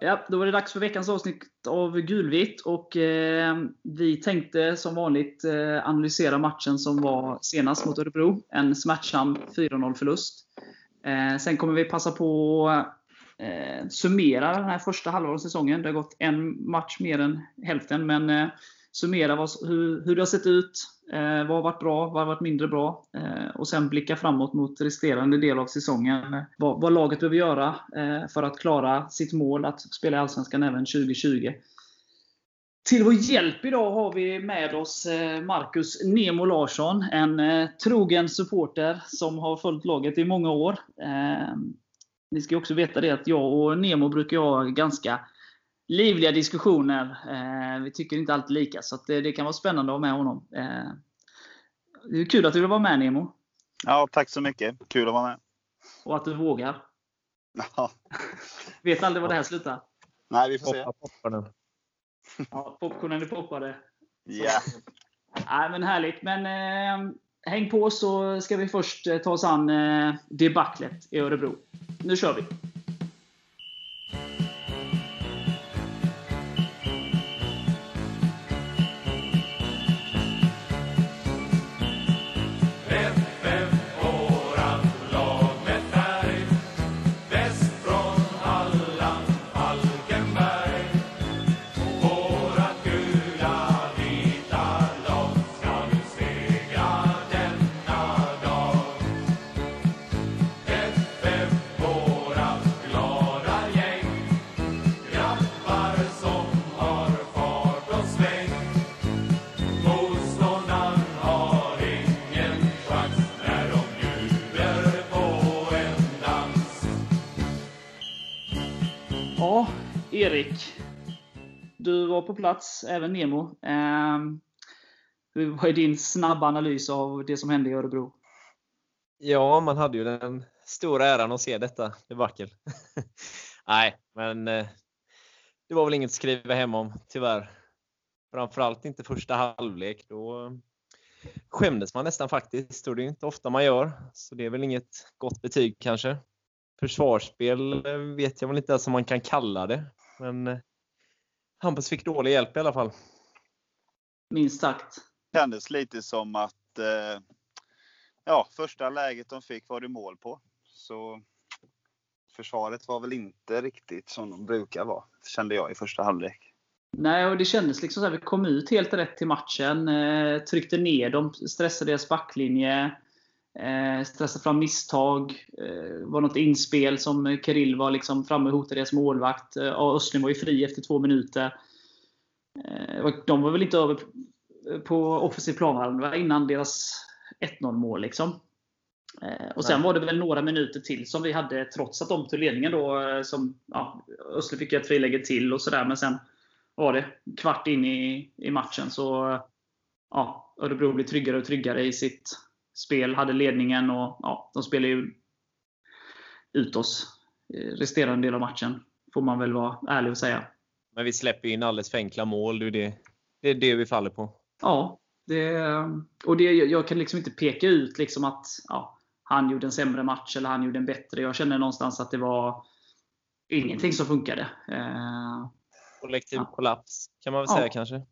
Ja, då var det dags för veckans avsnitt av Gulvitt. Och eh, vi tänkte som vanligt eh, analysera matchen som var senast mot Örebro. En smärtsam 4-0 förlust. Eh, sen kommer vi passa på att eh, summera den här första halvan av säsongen. Det har gått en match mer än hälften. Men eh, summera vad, hur, hur det har sett ut. Eh, vad har varit bra? Vad har varit mindre bra? Eh, och sen blicka framåt mot resterande del av säsongen. Vad, vad laget behöver göra eh, för att klara sitt mål att spela i Allsvenskan även 2020. Till vår hjälp idag har vi med oss eh, Marcus Nemo Larsson. En eh, trogen supporter som har följt laget i många år. Eh, ni ska också veta det att jag och Nemo brukar ha ganska livliga diskussioner. Eh, vi tycker inte alltid lika, så det, det, kan vara spännande att ha med honom. Eh, det är kul att du vill vara med Nemo. Ja, tack så mycket. Kul att vara med. Och att du vågar. Ja. Vet aldrig vad det här slutar. Nej, vi får se. Poppa popcornen. Ja, popcornen är poppade. Ja. Nej, men härligt. Men eh, häng på så ska vi först eh, ta oss an eh, debaclet i Örebro. Nu kör vi! Erik. Du var på plats, även Nemo. Ehm, vad är din snabba analys av det som hände i Örebro? Ja, man hade ju den stora äran att se detta debacle. Nej, men eh, det var väl inget att skriva hem om, tyvärr. Framförallt inte första halvlek. Då skämdes man nästan faktiskt och det är inte ofta man gör. Så det är väl inget gott betyg kanske. Försvarsspel eh, vet jag väl inte ens om man kan kalla det. Men eh, Hampus fick dålig hjälp i alla fall. Minst sagt. kändes lite som att eh, ja, första läget de fick var det mål på. Så försvaret var väl inte riktigt som de brukar vara, kände jag i första halvlek. Nej, och det kändes liksom så här, vi kom ut helt rätt till matchen. Eh, tryckte ner dem, stressade deras backlinje. Eh, stressade fram misstag. Eh, var något inspel som Kirill var liksom framme och hotade deras målvakt. Eh, Östling var ju fri efter två minuter. Eh, de var väl inte över på offensiv planhalva innan deras 1-0 mål. Liksom. Eh, och sen Nej. var det väl några minuter till som vi hade, trots att de tog ledningen då. Som, ja, Östling fick ett friläge till och sådär. Men sen var det kvart in i, i matchen så ja, Örebro blev tryggare och tryggare i sitt spel. Hade ledningen och ja, de spelade ju ut oss resterande del av matchen. Får man väl vara ärlig och säga. Men vi släpper in alldeles för enkla mål. Det är det, det, är det vi faller på. Ja, det, och det, jag kan liksom inte peka ut liksom att ja, han gjorde en sämre match eller han gjorde en bättre. Jag känner någonstans att det var ingenting som funkade. Eh, Kollektiv Ja. kollaps kan man väl Ja. säga kanske.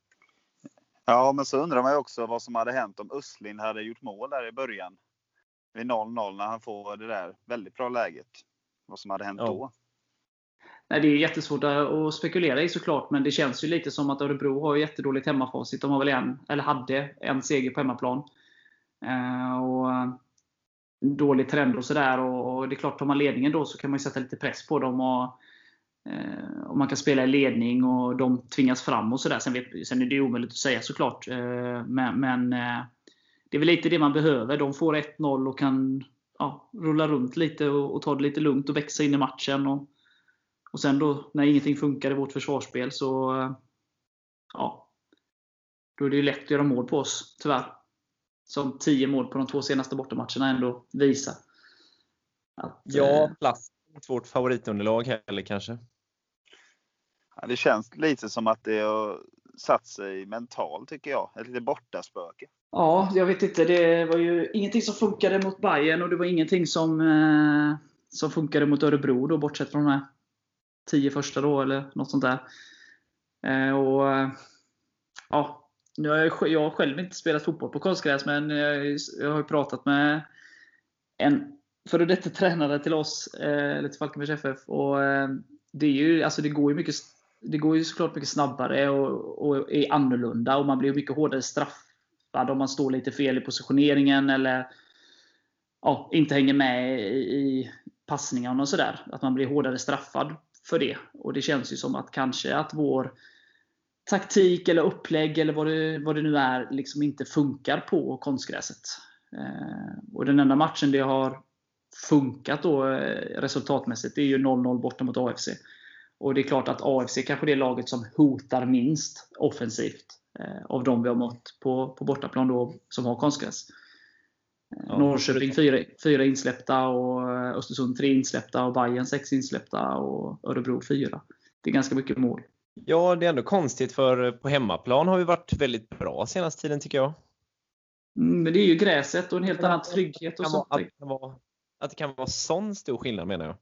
Ja, men så undrar man ju också vad som hade hänt om Östlin hade gjort mål där i början. Vid 0-0 när han får det där väldigt bra läget. Vad som hade hänt Ja. då. Nej, det är jättesvårt att spekulera i såklart, men det känns ju lite som att Örebro har jättedåligt hemmafacit. De har väl en, eller hade en seger på hemmaplan. Eh, och eh, dålig trend och sådär. Och, och det är klart, tar man ledningen då så kan man ju sätta lite press på dem. Och, och man kan spela i ledning och de tvingas fram och sådär. Sen, sen är det omöjligt att säga såklart. Eh, men men eh, det är väl lite det man behöver. De får 1-0 och kan ja, rulla runt lite och, och ta det lite lugnt och växa in i matchen. Och, och sen då, när ingenting funkar i vårt försvarsspel så... eh, Ja. Då är det ju lätt att göra mål på oss, tyvärr. Som 10 mål på de två senaste bortamatcherna ändå visar. Att, Ja, eh, är inte vårt favoritunderlag heller kanske. Ja, det känns lite som att det har satt sig mentalt tycker jag. Ett litet bortaspöke. Ja, jag vet inte. Det var ju ingenting som funkade mot Bayern och det var ingenting som, eh, som funkade mot Örebro, då, bortsett från de här tio första då, eller något sånt där. Eh, och, ja, nu har jag, jag har själv inte spelat fotboll på konstgräs, men jag, jag har ju pratat med en före detta tränare till oss, eh, eller till Falkenbergs FF. Och, eh, det, är ju, alltså det går ju mycket det går ju såklart mycket snabbare och, och är annorlunda och man blir mycket hårdare straffad om man står lite fel i positioneringen eller ja, inte hänger med i, i passningarna och sådär. Att man blir hårdare straffad för det. Och det känns ju som att kanske att vår taktik eller upplägg eller vad det, vad det nu är liksom inte funkar på konstgräset. Eh, och den enda matchen det har funkat då eh, resultatmässigt det är ju 0-0 borta mot AFC. Och det är klart att AFC kanske är det laget som hotar minst offensivt eh, av de vi har mött på, på bortaplan då, som har konstgräs. Eh, ja, Norrköping 4 insläppta, och eh, Östersund 3 insläppta, och Bayern 6 insläppta och Örebro 4. Det är ganska mycket mål. Ja, det är ändå konstigt för på hemmaplan har vi varit väldigt bra senaste tiden tycker jag. Mm, men det är ju gräset och en helt annan trygghet. och sånt. Att, det kan vara, att det kan vara sån stor skillnad menar jag.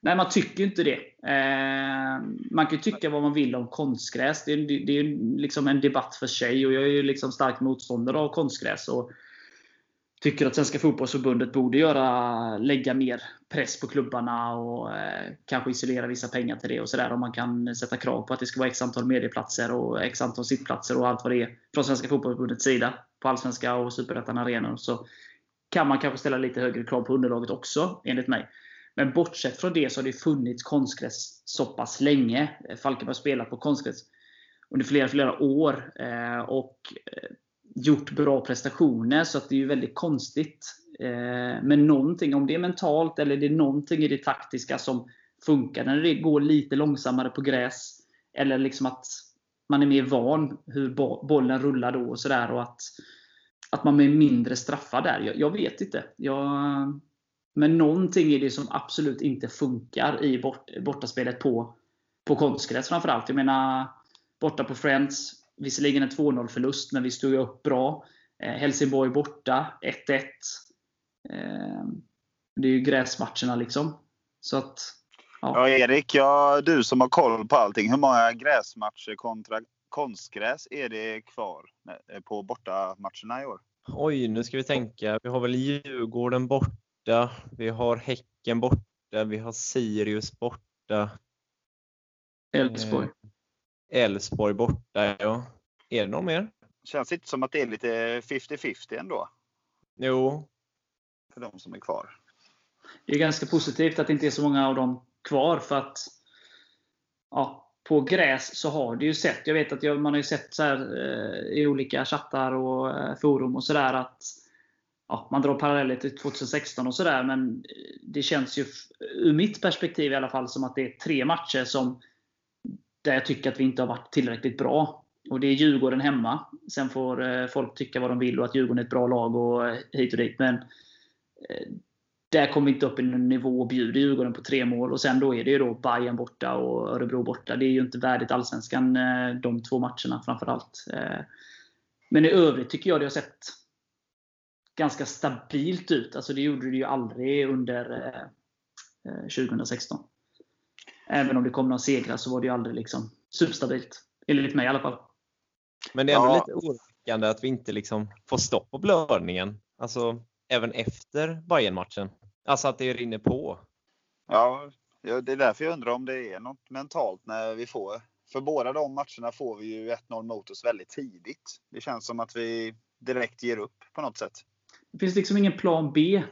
Nej, man tycker inte det. Eh, man kan tycka vad man vill om konstgräs. Det är, det är liksom en debatt för sig. och Jag är ju liksom stark motståndare av konstgräs. Och tycker att Svenska Fotbollsförbundet borde göra, lägga mer press på klubbarna och eh, kanske isolera vissa pengar till det. och så där, Om man kan sätta krav på att det ska vara x antal medieplatser och x antal sittplatser och allt vad det är från Svenska Fotbollsförbundets sida på Allsvenska och Superettan-arenor. Så kan man kanske ställa lite högre krav på underlaget också, enligt mig. Men bortsett från det så har det funnits konstgräs så pass länge. Falkenberg har spelat på konstgräs under flera, flera år. Eh, och eh, gjort bra prestationer. Så att det är ju väldigt konstigt. Eh, men någonting, om det är mentalt eller det är någonting i det taktiska som funkar när det går lite långsammare på gräs. Eller liksom att man är mer van hur bollen rullar då och sådär. Och att, att man är mindre straffad där. Jag, jag vet inte. Jag, men någonting i det som absolut inte funkar i bort, bortaspelet på, på konstgräs framförallt. Jag menar, borta på Friends, visserligen en 2-0 förlust, men vi stod ju upp bra. Eh, Helsingborg borta, 1-1. Eh, det är ju gräsmatcherna liksom. Så att, ja. ja, Erik, ja, du som har koll på allting. Hur många gräsmatcher kontra konstgräs är det kvar på bortamatcherna i år? Oj, nu ska vi tänka. Vi har väl Djurgården borta borta, vi har Häcken borta, vi har Sirius borta. Elfsborg. Eh, Elfsborg borta, ja. Är det någon mer? Känns inte som att det är lite 50-50 ändå? Jo. För de som är kvar. Det är ganska positivt att det inte är så många av dem kvar för att ja, på gräs så har det ju sett, jag vet att jag, man har ju sett så här, eh, i olika chattar och eh, forum och sådär att ja, man drar paralleller till 2016 och sådär, men det känns ju ur mitt perspektiv i alla fall som att det är tre matcher som där jag tycker att vi inte har varit tillräckligt bra. Och Det är Djurgården hemma. Sen får eh, folk tycka vad de vill och att Djurgården är ett bra lag och eh, hit och dit. Men eh, där kommer vi inte upp i någon nivå och bjuder Djurgården på tre mål. Och Sen då är det ju då Bayern borta och Örebro borta. Det är ju inte värdigt Allsvenskan de två matcherna framförallt. Men i övrigt tycker jag det har sett ganska stabilt ut. Alltså det gjorde det ju aldrig under eh, 2016. Eh, Även om det kom några segrar så var det ju aldrig liksom superstabilt. Enligt mig i alla fall. Men det är ändå ja. lite oroväckande att vi inte liksom får stopp på blödningen. Alltså även efter Bayern-matchen. Alltså att det rinner på. Ja, det är därför jag undrar om det är något mentalt när vi får. För båda de matcherna får vi ju 1-0 mot oss väldigt tidigt. Det känns som att vi direkt ger upp på något sätt. Det finns liksom ingen plan B.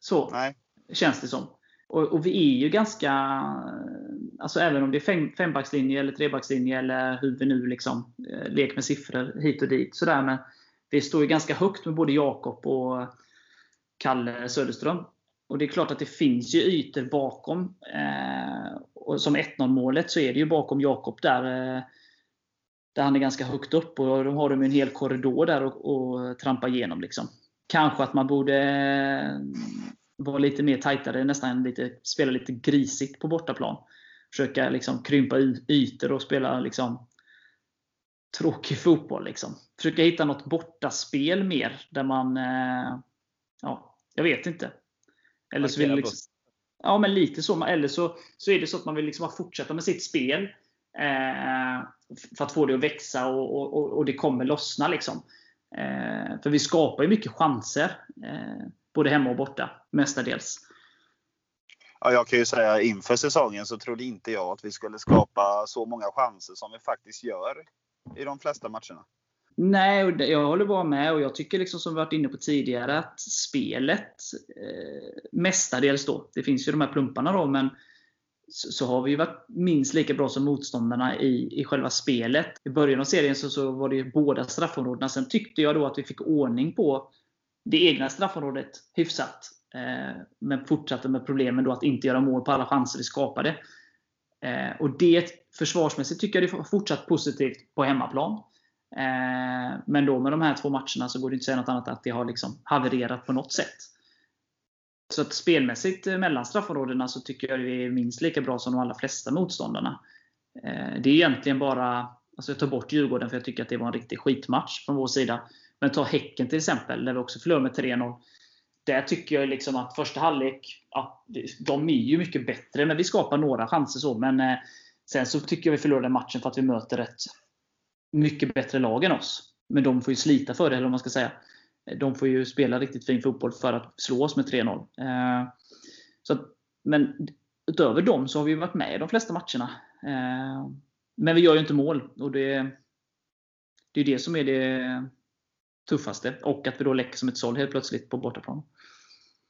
Så Nej. känns det som. Och, och, vi är ju ganska, alltså även om det är fem, fembackslinje eller trebackslinje eller hur vi nu liksom eh, leker med siffror hit och dit. Sådär, men vi står ju ganska högt med både Jakob och Kalle Söderström. Och det är klart att det finns ju ytor bakom. Eh, och som 1-0 målet så är det ju bakom Jakob där. Eh, där han är ganska högt upp och då har de en hel korridor där att trampa igenom. Liksom kanske att man borde eh, vara lite mer tajtare, nästan lite, spela lite grisigt på bortaplan. Försöka liksom krympa ytor och spela liksom tråkig fotboll. Liksom. Försöka hitta något bortaspel mer, där man... Eh, ja, jag vet inte. Eller så vill liksom, Ja, men lite så. Eller så, så är det så att man vill liksom fortsätta med sitt spel. Eh, för att få det att växa och, och, och det kommer lossna. Liksom. Eh, för vi skapar ju mycket chanser. Eh, både hemma och borta, mestadels. Ja, jag kan ju säga inför säsongen så trodde inte jag att vi skulle skapa så många chanser som vi faktiskt gör i de flesta matcherna. Nej, jag håller bara med. Och jag tycker, liksom som vi varit inne på tidigare, att spelet eh, mestadels då, det finns ju de här plumparna då, men så, så, har vi ju varit minst lika bra som motståndarna i, i själva spelet. I början av serien så, så var det ju båda straffområdena. Sen tyckte jag då att vi fick ordning på det egna straffområdet hyfsat. Eh, men fortsatte med problemen då att inte göra mål på alla chanser vi skapade. Eh, och det försvarsmässigt tycker jag det är fortsatt positivt på hemmaplan. Eh, men då med de här två matcherna så går det inte att säga något annat att det har liksom havererat på något sätt. Så att spelmässigt eh, mellan straffområdena så tycker jag det är minst lika bra som de allra flesta motståndarna. Eh, det är egentligen bara, alltså jag tar bort Djurgården för jag tycker att det var en riktig skitmatch från vår sida. Men ta Häcken till exempel, där vi också förlorade med 3-0 där tycker jag liksom att första halvlek, ja, de är ju mycket bättre, men vi skapar några chanser. så. Men eh, sen så tycker jag vi förlorade matchen för att vi möter ett mycket bättre lag än oss. Men de får ju slita för det, eller vad man ska säga. De får ju spela riktigt fin fotboll för att slå oss med 3-0. Eh, så, men utöver dem så har vi varit med i de flesta matcherna. Eh, men vi gör ju inte mål. Och det, det är det som är det tuffaste. Och att vi då läcker som ett såll helt plötsligt på bortaplan.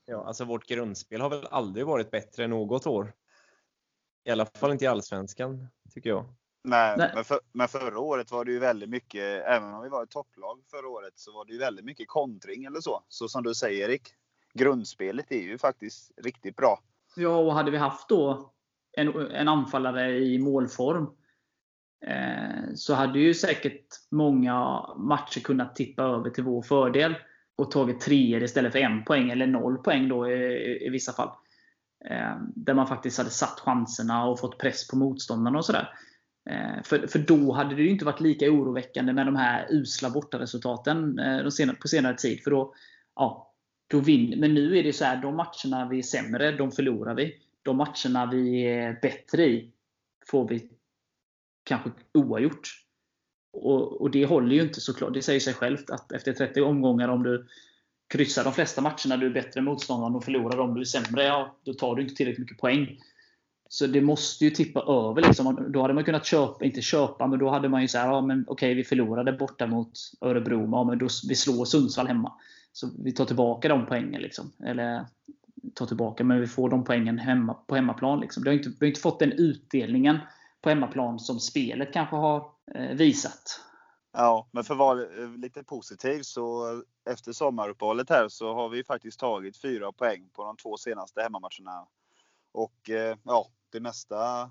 Ja, alltså vårt grundspel har väl aldrig varit bättre något år. I alla fall inte i Allsvenskan, tycker jag. Nej, Nej. Men, för, men förra året var det ju väldigt mycket, även om vi var ett topplag förra året, så var det ju väldigt mycket kontring eller så. Så som du säger Erik, grundspelet är ju faktiskt riktigt bra. Ja, och hade vi haft då en, en anfallare i målform eh, så hade ju säkert många matcher kunnat tippa över till vår fördel och tagit treor istället för en poäng, eller noll poäng då i, i vissa fall. Eh, där man faktiskt hade satt chanserna och fått press på motståndarna och sådär. Eh, för, för då hade det ju inte varit lika oroväckande med de här usla bortaresultaten eh, senare, på senare tid. För då, ja, då vinner, men nu är det så här, de matcherna vi är sämre, de förlorar vi. De matcherna vi är bättre i, får vi kanske oavgjort. Och, och, det håller ju inte såklart. Det säger sig självt att efter 30 omgångar, om du kryssar de flesta matcherna, du är bättre motståndare och förlorar dem du är sämre, ja, då tar du inte tillräckligt mycket poäng. Så det måste ju tippa över. Liksom. Då hade man kunnat köpa, inte köpa, men då hade man ju sagt ja, men okej, vi förlorade borta mot Örebro, ja, men då, vi slår Sundsvall hemma. Så vi tar tillbaka de poängen. Liksom. Eller tar tillbaka, men vi får de poängen hemma, på hemmaplan. Liksom. Vi, har inte, vi har inte fått den utdelningen på hemmaplan som spelet kanske har eh, visat. Ja, men för att vara eh, lite positiv så eh, efter sommaruppehållet här så har vi faktiskt tagit fyra poäng på de två senaste hemmamatcherna. Och eh, ja, det mesta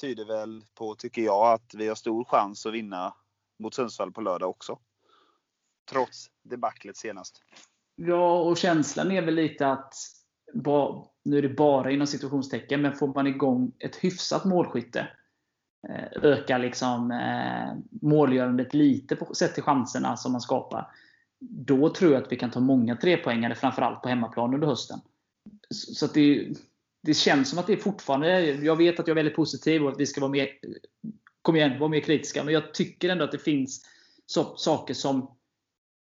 tyder väl på, tycker jag, att vi har stor chans att vinna mot Sundsvall på lördag också. Trots debaclet senast. Ja, och känslan är väl lite att nu är det bara inom situationstecken, men får man igång ett hyfsat målskytte Eh, liksom, eh, målgörandet lite på, sett till chanserna som man skapar. Då tror jag att vi kan ta många trepoängare, framförallt på hemmaplan under hösten. Så att det, det känns som att det är fortfarande, jag vet att jag är väldigt positiv och att vi ska vara mer, kom igen, vara mer kritiska. Men jag tycker ändå att det finns så, saker som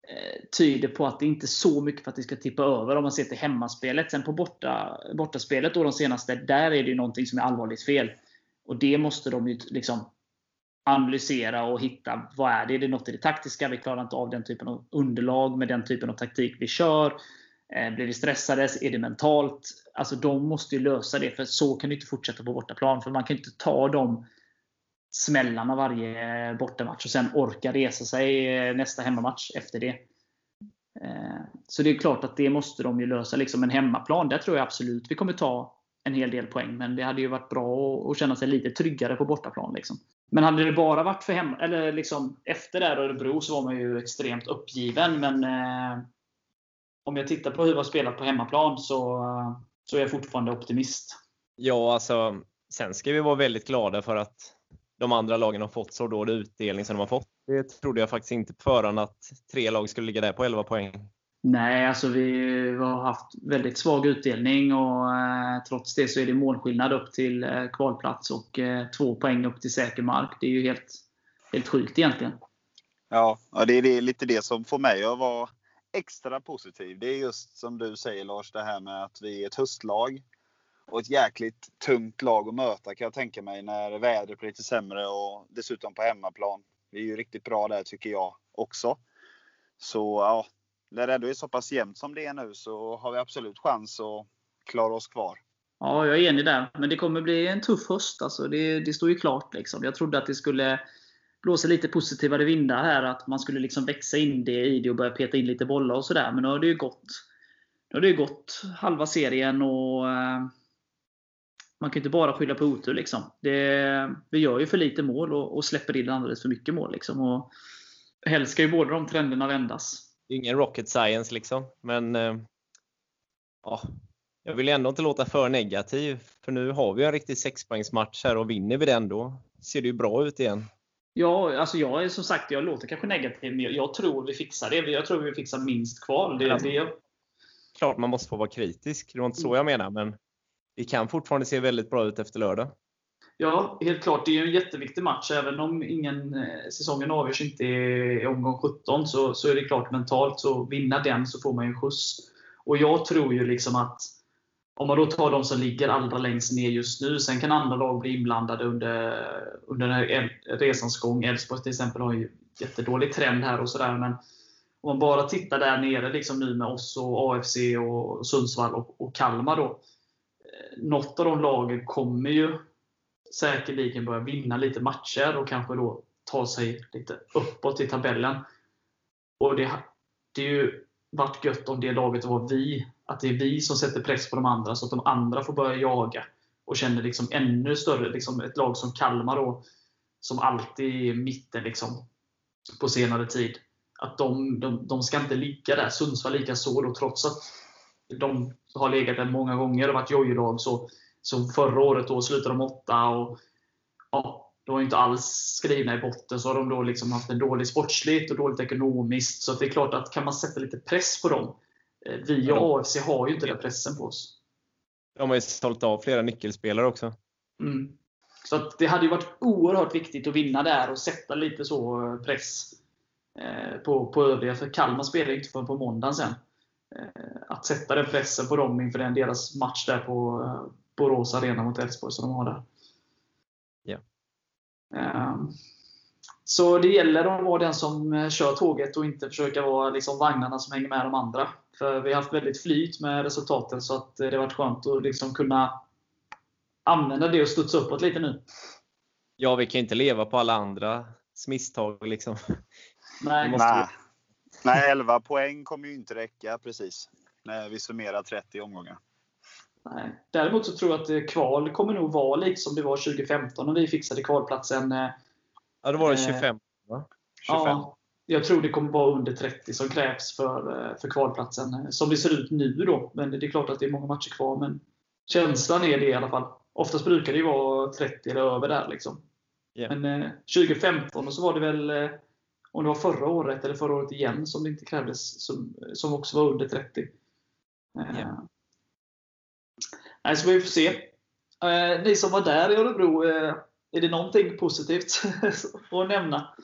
eh, tyder på att det inte är så mycket för att det ska tippa över om man ser till hemmaspelet. Sen på borta, bortaspelet då de senaste, där är det ju någonting som är allvarligt fel. Och det måste de ju liksom analysera och hitta. Vad är det? Är det något i det taktiska? Vi klarar inte av den typen av underlag med den typen av taktik vi kör. Eh, blir vi stressade? Är det mentalt? Alltså de måste ju lösa det. För så kan det inte fortsätta på bortaplan. För man kan inte ta de smällarna varje bortamatch och sen orka resa sig eh, nästa hemmamatch efter det. Eh, så det är klart att det måste de ju lösa. Liksom en hemmaplan, där tror jag absolut vi kommer ta en hel del poäng. Men det hade ju varit bra att känna sig lite tryggare på bortaplan. Liksom. Men hade det bara varit för hemma, eller liksom efter där Örebro så var man ju extremt uppgiven. Men eh, om jag tittar på hur vi har spelat på hemmaplan så, så är jag fortfarande optimist. Ja, alltså sen ska vi vara väldigt glada för att de andra lagen har fått så dålig utdelning som de har fått. Det trodde jag faktiskt inte på förhand att tre lag skulle ligga där på 11 poäng. Nej, alltså vi har haft väldigt svag utdelning och eh, trots det så är det målskillnad upp till eh, kvalplats och eh, två poäng upp till säker mark. Det är ju helt, helt sjukt egentligen. Ja, det är det, lite det som får mig att vara extra positiv. Det är just som du säger Lars, det här med att vi är ett höstlag. Och ett jäkligt tungt lag att möta kan jag tänka mig när vädret blir lite sämre och dessutom på hemmaplan. Vi är ju riktigt bra där tycker jag också. Så ja, när det ändå är så pass jämnt som det är nu så har vi absolut chans att klara oss kvar. Ja, jag är enig där. Men det kommer bli en tuff höst. Alltså. Det, det står ju klart. Liksom. Jag trodde att det skulle Blåser lite positivare vindar här. Att man skulle liksom växa in det i det och börja peta in lite bollar och sådär. Men nu har det ju gått, nu har det ju gått halva serien och eh, man kan ju inte bara skylla på otur. Liksom. Det, vi gör ju för lite mål och, och släpper in alldeles för mycket mål. Liksom. Och helst ska ju båda de trenderna vändas. Det är ingen rocket science liksom. Men eh, ja, jag vill ändå inte låta för negativ. För nu har vi en riktig sexpoängsmatch här och vinner vi den då ser det ju bra ut igen. Ja, alltså jag är som sagt, jag låter kanske negativ, men jag, tror vi fixar det. Jag tror vi fixar minst kval. Det, Alltså. det, Klart man måste få vara kritisk. Det var inte så jag menar, men vi kan fortfarande se väldigt bra ut efter lördag. Ja, helt klart. Det är ju en jätteviktig match. Även om ingen, eh, säsongen avgörs inte i, i omgång 17 så, så är det klart mentalt. Så vinna den så får man ju en skjuts. Och jag tror ju liksom att om man då tar de som ligger allra längst ner just nu. Sen kan andra lag bli inblandade under, under den här resans gång. Elfsborg till exempel har ju jättedålig trend här och sådär. Men om man bara tittar där nere liksom nu med oss och AFC och Sundsvall och, och Kalmar då. Eh, något av de lagen kommer ju säkerligen börja vinna lite matcher och kanske då ta sig lite uppåt i tabellen. Och det, det är ju varit gött om det laget var vi. Att det är vi som sätter press på de andra så att de andra får börja jaga. Och känner liksom ännu större, liksom ett lag som Kalmar då, som alltid är i mitten liksom, på senare tid. Att de, de, de ska inte ligga där. Sundsvall lika så då, trots att de har legat där många gånger och varit jojolag. Så, så förra året då slutade de åtta och ja, de var inte alls skrivna i botten. Så har de då liksom haft en dålig sportsligt och dåligt ekonomiskt. Så det är klart att kan man sätta lite press på dem. Vi och AFC har ju inte den pressen på oss. De har ju sålt av flera nyckelspelare också. Mm. Så att det hade ju varit oerhört viktigt att vinna där och sätta lite så eh, press eh, på, på övriga. För Kalmar spelar ju inte förrän på måndagen sen. Eh, Att sätta den pressen på dem inför den deras match där på Borås Arena mot Elfsborg som de har där. Ja. Ehm, Så det gäller att vara den som eh, kör tåget och inte försöka vara liksom vagnarna som hänger med de andra. För vi har haft väldigt flyt med resultaten så att eh, det har varit skönt att liksom kunna använda det och studsa uppåt lite nu. Ja, vi kan inte leva på alla andras misstag liksom. Nej. Vi måste- Nej. Nej, 11 poäng kommer ju inte räcka precis. När vi summerar 30 omgångar. Nej. Däremot så tror jag att eh, kval kommer nog vara lite som det var 2015 när vi fixade kvalplatsen. Eh, Ja, då var det Eh, 25. Va? 25. Ja, jag tror det kommer vara under 30 som krävs för, eh, för kvalplatsen. eh, Som det ser ut nu då. Men det är klart att det är många matcher kvar. Men känslan är det i alla fall. Oftast brukar det ju vara 30 eller över där. Liksom. Ja. Men eh, 2015 och så var det väl, eh, om det var förra året eller förra året igen, som det inte krävdes, som, som också var under 30. Eh, Ja. Nej, så vi får se. Eh, ni som var där i Örebro, eh, är det någonting positivt att nämna?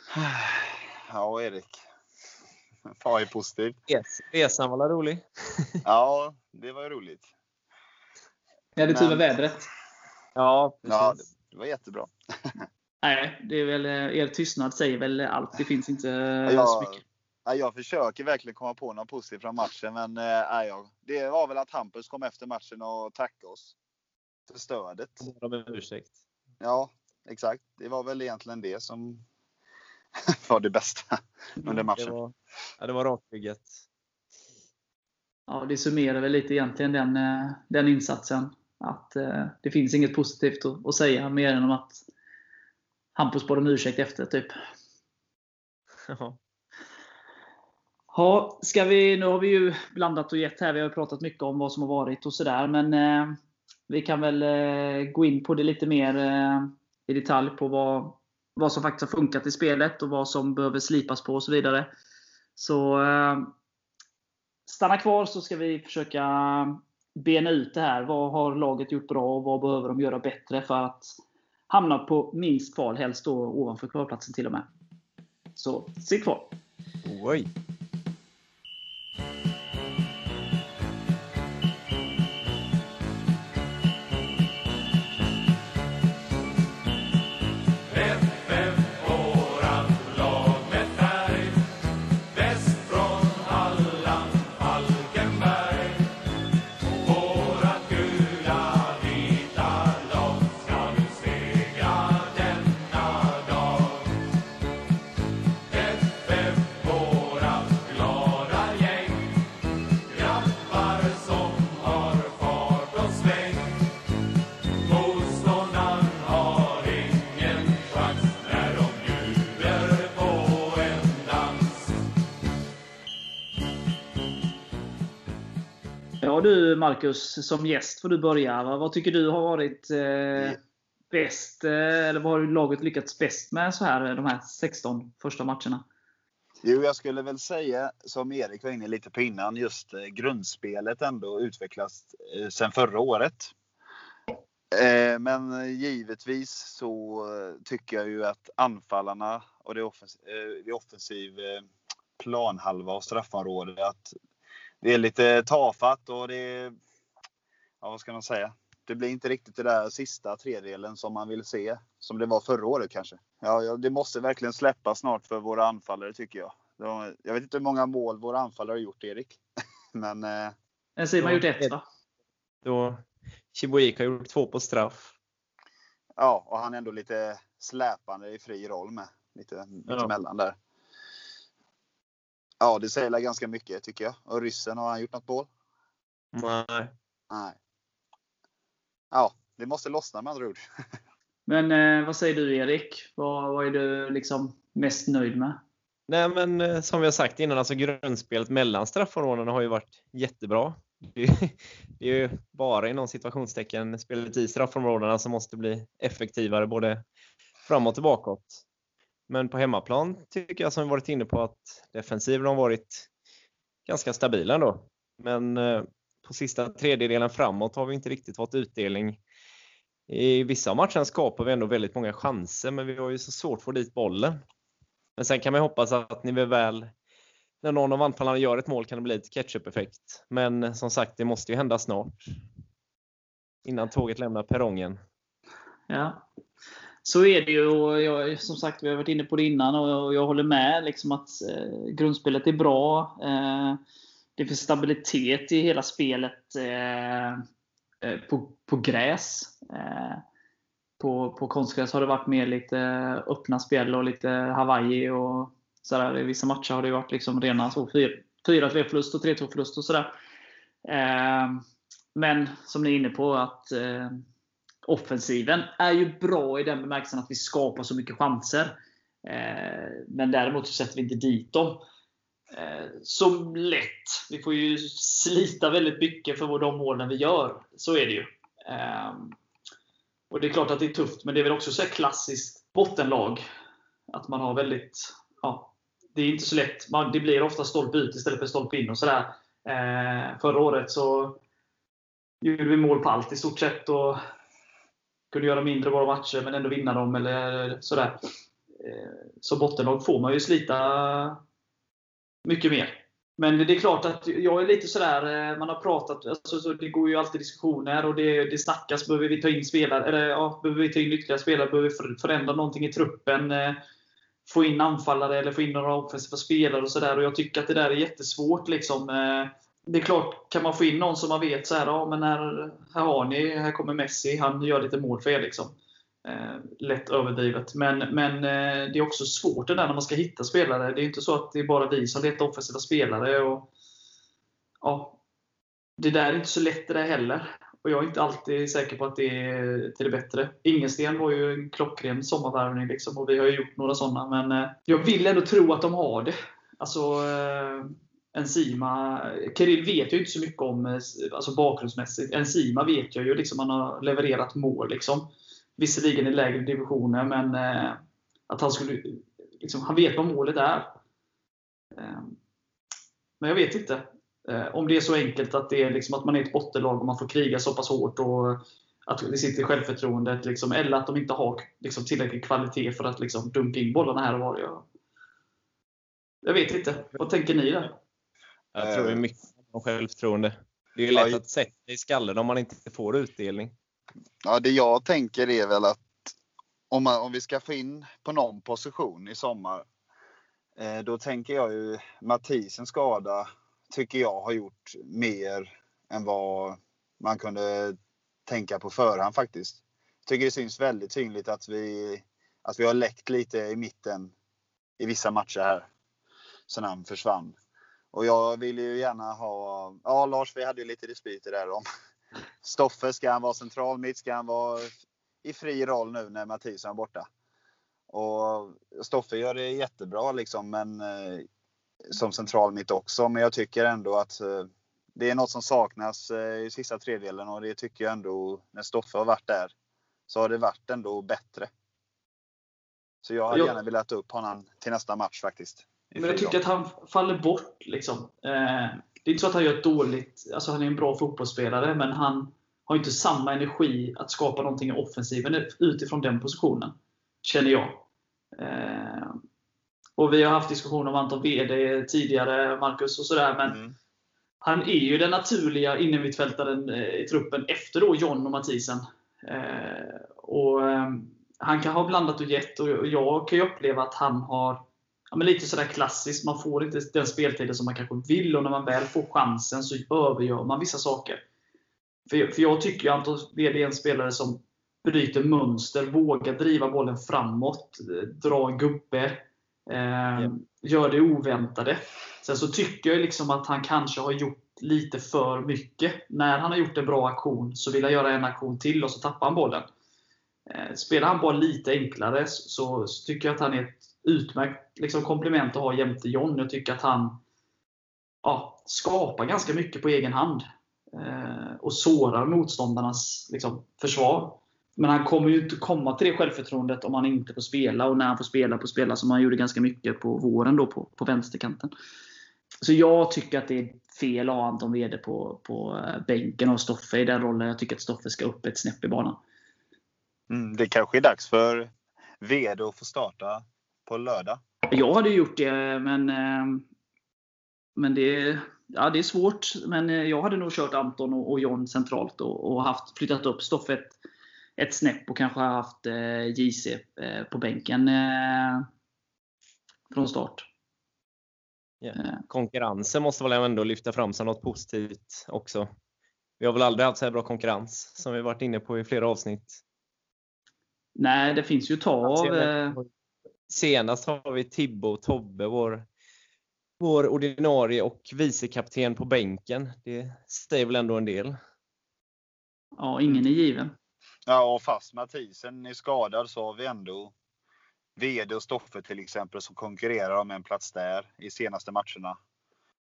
Ja, Erik. Vad är positivt? Res- Resan var rolig? Ja, det var ju roligt. Ni hade tur med vädret. Ja, Ja, precis. det var jättebra. Nej, det är väl, eh, er tystnad säger väl allt. Det finns inte eh, så Jag, mycket. ja, jag försöker verkligen komma på något positivt från matchen, men eh, nej, jag, det var väl att Hampus kom efter matchen och tackade oss för stödet. Om ursäkt. Ja, exakt. Det var väl egentligen det som var det bästa under Det matchen. var, ja, det var rakryggat. Ja, det summerar väl lite egentligen den, eh, den insatsen. Att eh, det finns inget positivt att, att säga mer än om att Hampus bad om ursäkt efter, typ. Ja. Ja, ska vi, nu har vi ju blandat och gett här. Vi har ju pratat mycket om vad som har varit och sådär. Men eh, vi kan väl eh, gå in på det lite mer eh, i detalj på vad, vad som faktiskt har funkat i spelet och vad som behöver slipas på och så vidare. Så eh, stanna kvar så ska vi försöka eh, bena ut det här. Vad har laget gjort bra och vad behöver de göra bättre för att hamna på minst kval, helst då ovanför kvalplatsen till och med. Så sitt kvar! Oj! Du Marcus, som gäst får du börja. Vad, tycker du har varit eh, bäst? Eh, eller vad har laget lyckats bäst med så här de här 16 första matcherna? Jo, jag skulle väl säga, som Erik var inne lite på innan, just eh, grundspelet ändå utvecklats eh, sedan förra året. Eh, Men eh, givetvis så eh, tycker jag ju att anfallarna och det, offens eh, det offensiv eh, planhalva och straffområde, att det är lite tafatt och det är, ja vad ska man säga? Det blir inte riktigt det där sista tredjedelen som man vill se, som det var förra året kanske. Ja, ja, det måste verkligen släppa snart för våra anfallare tycker jag. De, jag vet inte hur många mål våra anfallare har gjort, Erik. Men eh, En Simon har gjort ett va? Då Chibuika har gjort två på straff. ja, och han är ändå lite släpande i fri roll med. Lite mittemellan där. Ja, det säger ganska mycket tycker jag. Och ryssen, har han gjort något mål? Nej. Nej. Ja, det måste lossna med andra ord. Men eh, vad säger du Erik? Vad, vad är du liksom mest nöjd med? Nej, men eh, som vi har sagt innan, alltså grundspelet mellan straffområdena har ju varit jättebra. Det är, det är ju bara inom situationstecken spelet i straffområdena som måste bli effektivare både framåt och bakåt. Men på hemmaplan tycker jag som vi varit inne på att defensiven har varit ganska stabila ändå. Men eh, på sista tredjedelen framåt har vi inte riktigt fått utdelning. I vissa av matcherna skapar vi ändå väldigt många chanser, men vi har ju så svårt att få dit bollen. Men sen kan man ju hoppas att ni väl, när någon av anfallarna gör ett mål kan det bli ett ketchup-effekt. Men som sagt, det måste ju hända snart. Innan tåget lämnar perrongen. Ja. Så är det ju. Och jag, som sagt, vi har varit inne på det innan och jag håller med. Liksom att eh, grundspelet är bra. Eh, det finns stabilitet i hela spelet eh, eh, på, på gräs. Eh, på, på konstgräs har det varit mer lite öppna spel och lite Hawaii. och sådär. I vissa matcher har det varit liksom rena 4-3 förlust och 3-2 förlust och sådär. Eh, men som ni är inne på, att eh, offensiven är ju bra i den bemärkelsen att vi skapar så mycket chanser. Eh, men däremot så sätter vi inte dit dem eh, så lätt. Vi får ju slita väldigt mycket för de målen vi gör. Så är det ju. Ehm, och Det är klart att det är tufft, men det är väl också så här klassiskt bottenlag. Att man har väldigt... Ja, det är inte så lätt. Man, det blir ofta stolp ut istället för stolp in. och sådär. Eh, förra året så gjorde vi mål på allt i stort sett. Och kunde göra mindre bra matcher, men ändå vinna dem. eller sådär. Eh, Som bottenlag får man ju slita mycket mer. Men det är klart att jag är lite sådär, eh, man har pratat, alltså, så det går ju alltid diskussioner och det, det snackas. Behöver vi ta in spelare? Eller, ja, behöver vi ta in ytterligare spelare? Behöver vi förändra någonting i truppen? Eh, få in anfallare eller få in några offensiva spelare och sådär. Och jag tycker att det där är jättesvårt. Liksom. Det är klart, kan man få in någon som man vet så här, ja, men här, här har ni, här kommer Messi, han gör lite mål för er. Liksom. Eh, lätt överdrivet. Men, men eh, det är också svårt det där när man ska hitta spelare. Det är inte så att det är bara vi som letar offensiva spelare. Och, ja, det där är inte så lätt det där heller. Och jag är inte alltid säker på att det är till det bättre. Ingensten var ju en klockren sommarvärvning liksom, och vi har ju gjort några sådana. Men eh, jag vill ändå tro att de har det. Alltså, eh, Enzima, Kirill vet jag inte så mycket om eh, alltså bakgrundsmässigt. Enzima vet jag ju, liksom, han har levererat mål. Liksom. Visserligen i lägre divisioner, men eh, att han skulle... Liksom, han vet vad målet är. Eh, men jag vet inte. Eh, om det är så enkelt att, det är liksom att man är ett bottenlag och man får kriga så pass hårt och att det sitter i självförtroendet. Liksom, eller att de inte har liksom, tillräcklig kvalitet för att liksom, dunka in bollarna här och var. Jag, jag vet inte. Vad tänker ni där? Jag tror det är mycket om självförtroende. Det är lätt att sätta i skallen om man inte får utdelning. Ja, det jag tänker är väl att om, man, om vi ska få in på någon position i sommar, eh, då tänker jag ju Mathisens skada tycker jag har gjort mer än vad man kunde tänka på förhand faktiskt. Jag tycker det syns väldigt tydligt att vi, att vi har läckt lite i mitten i vissa matcher här. Sen han försvann. Och jag vill ju gärna ha, ja Lars vi hade ju lite dispyter där om Stoffe, ska han vara central mitt? Ska han vara i fri roll nu när Mattiasson är borta? Och Stoffe gör det jättebra liksom, men eh, som central mitt också. Men jag tycker ändå att eh, det är något som saknas eh, i sista tredjedelen och det tycker jag ändå när Stoffe har varit där så har det varit ändå bättre. Så jag hade gärna velat upp honom till nästa match faktiskt. Men jag tycker att han faller bort. Liksom. Eh, det är inte så att han gör ett dåligt... Alltså han är en bra fotbollsspelare, men han har inte samma energi att skapa någonting i offensiven utifrån den positionen. Känner jag. Eh, och Vi har haft diskussioner om Anton Wede tidigare, Marcus, och sådär. Men Mm. han är ju den naturliga innermittfältaren eh, i truppen efter då John och Mathisen. Och, eh, han kan ha blandat och gett och jag kan ju uppleva att han har ja, men lite sådär klassiskt. Man får inte den speltiden som man kanske vill och när man väl får chansen så övergör man vissa saker. För, för jag tycker ju att Anton Wede är en spelare som bryter mönster, vågar driva bollen framåt, dra en gubbe. Eh, Ja. Gör det oväntade. Sen så tycker jag liksom att han kanske har gjort lite för mycket. När han har gjort en bra aktion så vill han göra en aktion till och så tappar han bollen. Eh, Spelar han bara lite enklare så, så tycker jag att han är ett utmärkt liksom, komplement att ha jämte John. Jag tycker att han ja, skapar ganska mycket på egen hand. Eh, och sårar motståndarnas liksom, försvar. Men han kommer ju inte komma till det självförtroendet om han inte får spela. Och när han får spela på spela som han gjorde ganska mycket på våren då på, på vänsterkanten. Så jag tycker att det är fel att ha Anton Wede på, på eh, bänken och Stoffe i den rollen. Jag tycker att Stoffe ska upp ett snäpp i banan. Mm, det kanske är dags för Wede att få starta på lördag. Jag hade ju gjort det, men, eh, men det, ja, det är svårt. Men eh, jag hade nog kört Anton och, och John centralt och, och haft, flyttat upp Stoffe ett, ett snäpp och kanske haft eh, JC eh, på bänken eh, från start. Eh, Konkurrensen måste väl ändå lyfta fram som något positivt också. Vi har väl aldrig haft så här bra konkurrens som vi varit inne på i flera avsnitt. nej, det finns ju ta av. Senast har vi Tibbo och Tobbe, vår, vår ordinarie och vicekapten på bänken. Det säger väl ändå en del. ja, ingen är given. Ja, och fast Mathisen är skadad så har vi ändå Vede och Stoffe till exempel som konkurrerar om en plats där i senaste matcherna.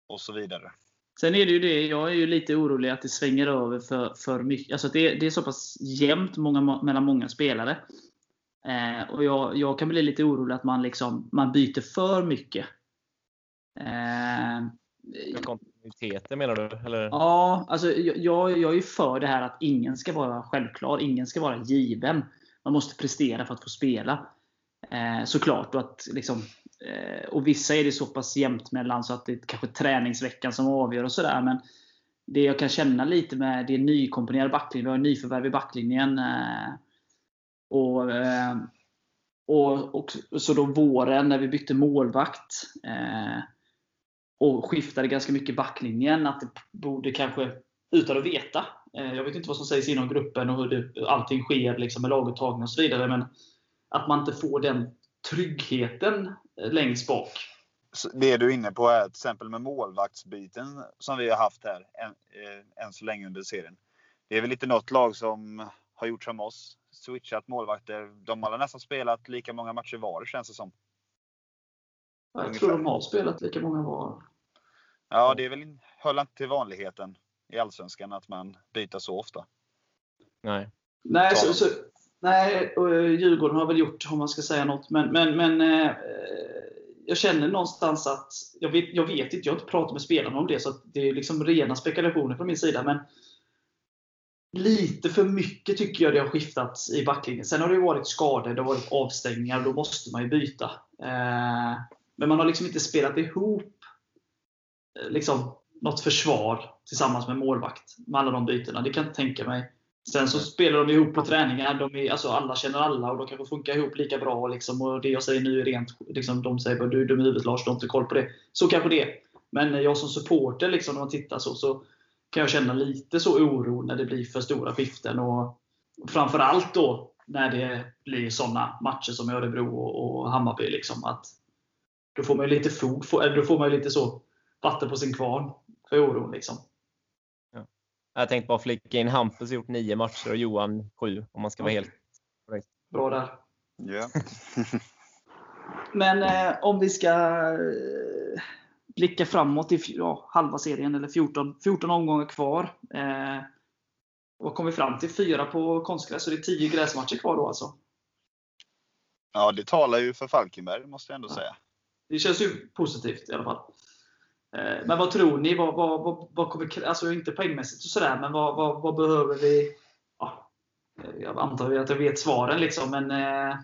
Och så vidare. Sen är det ju det, jag är ju lite orolig att det svänger över för, för mycket. Alltså det, det är så pass jämnt många, mellan många spelare. Eh, och jag, jag kan bli lite orolig att man, liksom, man byter för mycket. Eh, Kontinuiteten menar du? Eller? ja, alltså jag, jag är för det här att ingen ska vara självklar. Ingen ska vara given. Man måste prestera för att få spela. Eh, såklart. Och, att, liksom, eh, och vissa är det så pass jämnt mellan så att det är kanske träningsveckan som avgör och sådär. Men det jag kan känna lite med det är nykomponerad backlinje. Vi har nyförvärv i backlinjen. Eh, och, eh, och, och så då våren när vi bytte målvakt. Eh, och skiftade ganska mycket backlinjen. Att det borde kanske, utan att veta. Eh, jag vet inte vad som sägs inom gruppen och hur det, allting sker liksom med laguttagning och så vidare. Men att man inte får den tryggheten längst bak. Det du är inne på är till exempel med målvaktsbyten som vi har haft här än, eh, än så länge under serien. Det är väl inte något lag som har gjort som oss. Switchat målvakter. De har nästan spelat lika många matcher var känns det som. Jag Ungefär. tror de har spelat lika många var. Ja, det är väl, hör inte till vanligheten i Allsvenskan att man byter så ofta. Nej. Nej, så, så, Nej, och eh, Djurgården har väl gjort, om man ska säga något. Men, men, men eh, jag känner någonstans att, jag vet, jag vet inte, jag har inte pratat med spelarna om det, så det är liksom rena spekulationer från min sida. Men lite för mycket tycker jag det har skiftat i backlinjen. Sen har det varit skador, det har varit avstängningar, då måste man ju byta. Eh, men man har liksom inte spelat ihop eh, liksom, något försvar tillsammans med målvakt med alla de bytena. Det kan jag inte tänka mig. Sen så spelar de ihop på träningar. De är, alltså alla känner alla och de kanske funkar ihop lika bra. Liksom, och Det jag säger nu är rent liksom, De säger att du är dum i huvudet Lars, du har inte koll på det. Så kanske det är. Men jag som supporter, liksom, när man tittar så, så kan jag känna lite så oro när det blir för stora skiften. Och framförallt då när det blir sådana matcher som Örebro och, och Hammarby. Liksom, att då får man lite fog, eller då får man lite så vatten på sin kvarn för oron. Liksom. Jag tänkte bara flika in Hampus gjort nio matcher och Johan sju, om man ska vara helt korrekt. Bra där. Ja. Men eh, om vi ska eh, blicka framåt i ja, halva serien, eller 14, 14 omgångar kvar. Eh, vad kom vi fram till? Fyra på konstgräs, så det är tio gräsmatcher kvar då alltså? ja, det talar ju för Falkenberg, måste jag ändå säga. Det känns ju positivt i alla fall. Eh, Men vad tror ni? Vad, vad, vad, vad kommer, alltså inte poängmässigt och sådär, men vad, vad, vad behöver vi? Ja, eh, jag antar att jag vet svaren, liksom, men eh,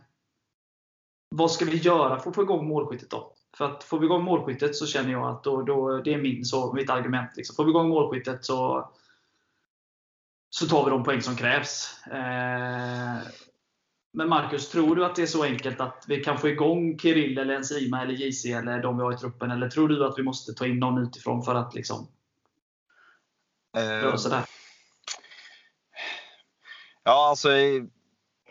vad ska vi göra för att få igång målskyttet då? För att får vi igång målskyttet så känner jag att då, då, det är min, så, mitt argument. Liksom. Får vi igång målskyttet så, så tar vi de poäng som krävs. Eh, men Marcus, tror du att det är så enkelt att vi kan få igång Kirill, eller Enzima, eller JC, eller de vi har i truppen? Eller tror du att vi måste ta in någon utifrån för att liksom Eh, göra sådär? Ja, alltså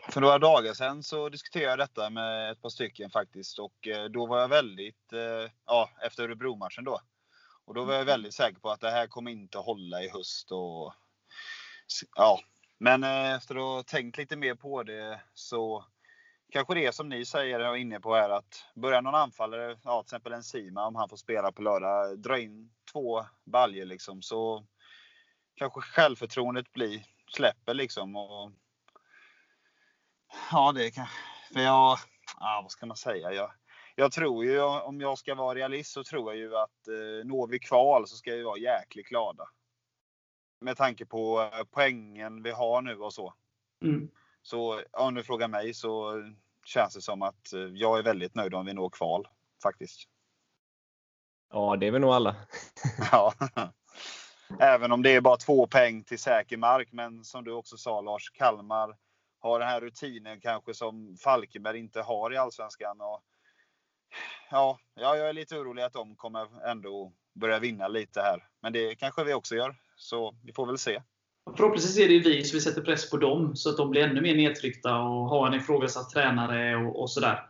för några dagar sedan så diskuterade jag detta med ett par stycken faktiskt och eh, då var jag väldigt, eh, ja efter Örebro-matchen då. Och då var jag väldigt säker på att det här kommer inte hålla i höst och ja. Men eh, efter att ha tänkt lite mer på det så kanske det är som ni säger och är inne på här att börja någon anfallare, ja till exempel en Sima om han får spela på lördag, dra in två baljer liksom så kanske självförtroendet blir, släpper liksom. Och, ja, det kan För jag, ja, vad ska man säga? Jag, jag tror ju, om jag ska vara realist, så tror jag ju att eh, når vi kval så ska vi vara jäkligt glada. Med tanke på eh, poängen vi har nu och så. Mm. Så om du frågar mig så känns det som att eh, jag är väldigt nöjd om vi når kval faktiskt. Ja, det är vi nog alla. Ja. Även om det är bara två poäng till säker mark. Men som du också sa Lars, Kalmar har den här rutinen kanske som Falkenberg inte har i Allsvenskan. Och, ja, ja, jag är lite orolig att de kommer ändå börja vinna lite här. Men det kanske vi också gör. Så vi får väl se. Förhoppningsvis är det vi som sätter press på dem, så att de blir ännu mer nedtryckta och har en ifrågasatt tränare och, och sådär.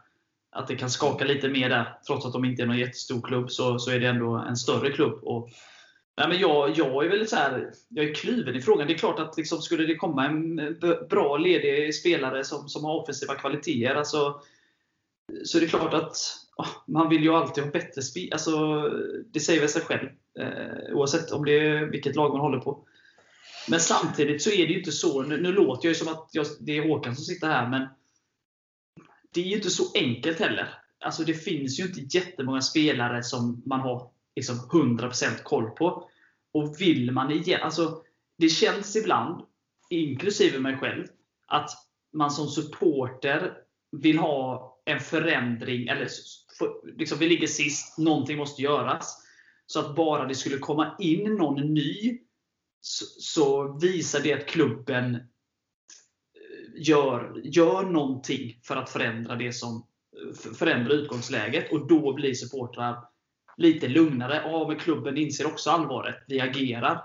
Att det kan skaka lite mer där. Trots att de inte är någon jättestor klubb, så, så är det ändå en större klubb. Och, nej men jag, jag är väldigt så här, jag är kluven i frågan. Det är klart att liksom, skulle det komma en bra ledig spelare som, som har offensiva kvaliteter, alltså, så är det klart att oh, man vill ju alltid ha bättre spel. Alltså, det säger väl sig själv. Eh, oavsett om det är vilket lag man håller på. Men samtidigt så är det ju inte så. Nu, nu låter jag ju som att jag, det är Håkan som sitter här, men det är ju inte så enkelt heller. Alltså det finns ju inte jättemånga spelare som man har liksom 100% koll på. Och vill man igen, alltså det känns ibland, inklusive mig själv, att man som supporter vill ha en förändring, eller liksom vi ligger sist, någonting måste göras. Så att bara det skulle komma in någon ny så, så visar det att klubben eh, gör, gör någonting för att förändra det som förändra utgångsläget. Och då blir supportrar lite lugnare. Ja, men klubben inser också allvaret. Vi agerar.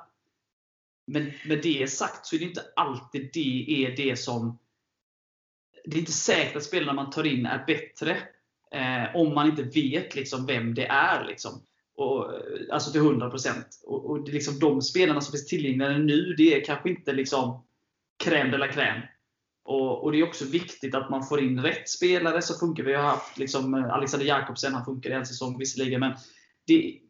Men med det sagt så är det inte alltid det är det som... Det är inte säkert att spelarna man tar in är bättre. Eh, om man inte vet liksom vem det är. Liksom. Och, eh, alltså till 100%. Och, och det är liksom de spelarna som finns tillgängliga nu, det är kanske inte liksom crème de la crème. Och, och, Det är också viktigt att man får in rätt spelare som funkar. Vi har haft liksom eh, Alexander Jakobsen, han funkar i en säsong visserligen. Men det,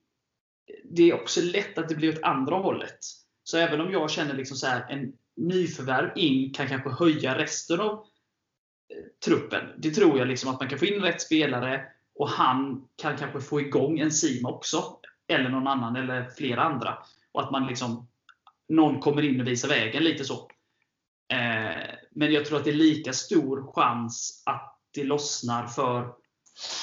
det är också lätt att det blir åt andra hållet. Så även om jag känner liksom så här, en nyförvärv in kan kanske höja resten av eh, truppen. Det tror jag liksom att man kan få in rätt spelare och han kan kanske få igång en Sima också. Eller någon annan, eller flera andra. Och att man liksom någon kommer in och visar vägen lite så. Eh, men jag tror att det är lika stor chans att det lossnar för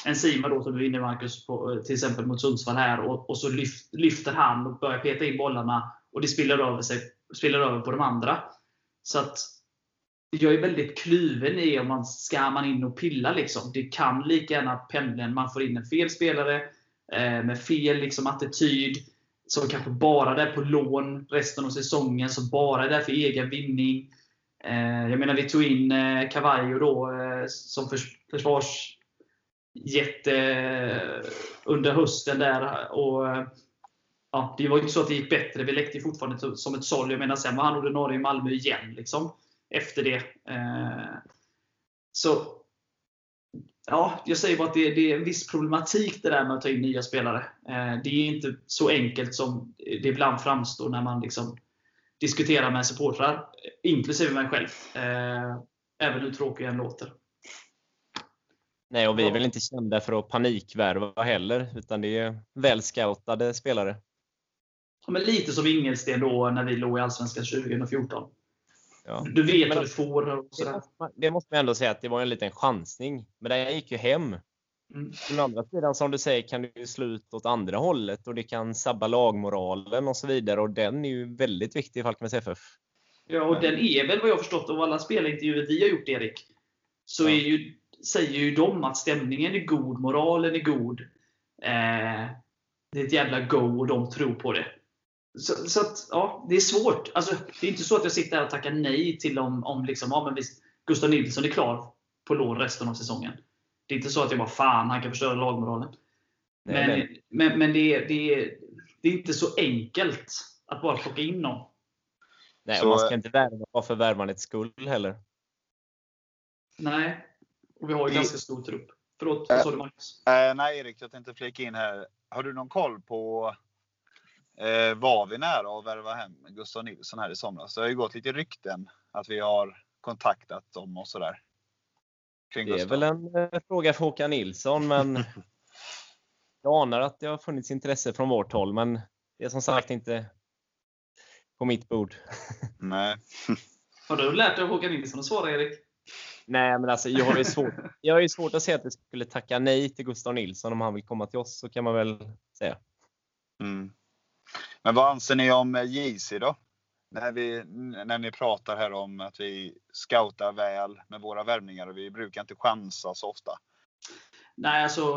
Enzima då, som du vinner Marcus, på, eh, till exempel mot Sundsvall här. Och, och så lyft, lyfter han och börjar peta in bollarna och det spiller över, sig, spiller över på de andra. Så att jag är väldigt kluven i om man ska man in och pilla. Liksom. Det kan lika gärna pendeln, man får in en fel spelare eh, med fel liksom, attityd, som kanske bara är där på lån resten av säsongen, som bara är där för egen vinning. Eh, jag menar, vi tog in eh, Cavallo då eh, som förs försvars jätte under hösten där. Och, ja, det var ju inte så att det gick bättre. Vi läckte fortfarande som ett såll. Jag menar, sen var han ordinarie i Malmö igen. Liksom efter det. Eh, så Ja, jag säger bara att det, det, är en viss problematik det där med att ta in nya spelare. Eh, det är inte så enkelt som det ibland framstår när man liksom diskuterar med supportrar, inklusive mig själv. Eh, även hur tråkig jag än låter. Nej, och vi är väl inte kända för att panikvärva heller, utan det är väl scoutade spelare. Ja, men lite som Ingelsten då när vi låg i Allsvenskan 2014. Ja. Du vet Men- vad du får. Och Det sådär. måste, man, det måste man ändå säga att det var en liten chansning. Men det gick ju hem. Mm. Å andra sidan, som du säger, kan det ju slå ut åt andra hållet och det kan sabba lagmoralen och så vidare. Och den är ju väldigt viktig i Falkenbergs FF. Ja, och den är väl vad jag förstått av alla spelintervjuer vi har gjort, Erik. Så Ja. är ju, säger ju de att stämningen är god, moralen är god. Eh, det är ett jävla go och de tror på det. Så, så att, ja, det är svårt. Alltså, det är inte så att jag sitter här och tackar nej till om, om liksom, ja, men visst, Gustav Nilsson är klar på lån resten av säsongen. Det är inte så att jag bara fan, han kan förstöra lagmoralen. Nej, Men, nej. men, men det, är, det, är, det är inte så enkelt att bara plocka in någon. Nej, Så- och man ska inte värva bara för värvandets skull heller. Nej. Och vi har ju Vi- ganska stor trupp. Förlåt, vad sa du Marcus? Eh, nej Erik, jag tänkte flika in här. Har du någon koll på eh, var vi nära att värva hem Gustav Nilsson här i somras? Det har ju gått lite rykten att vi har kontaktat dem och sådär. Kring Det är Gustav. väl en eh, fråga för Håkan Nilsson, men jag anar att det har funnits intresse från vårt håll. Men det är som sagt inte på mitt bord. Nej. Har du lärt dig av Håkan Nilsson att svara Erik? Nej, men alltså jag har ju svårt, jag har ju svårt att säga att vi skulle tacka nej till Gustav Nilsson om han vill komma till oss, så kan man väl säga. Mm. Men vad anser ni om eh, JC då? När, vi, när ni pratar här om att vi scoutar väl med våra värvningar och vi brukar inte chansa så ofta. Nej, alltså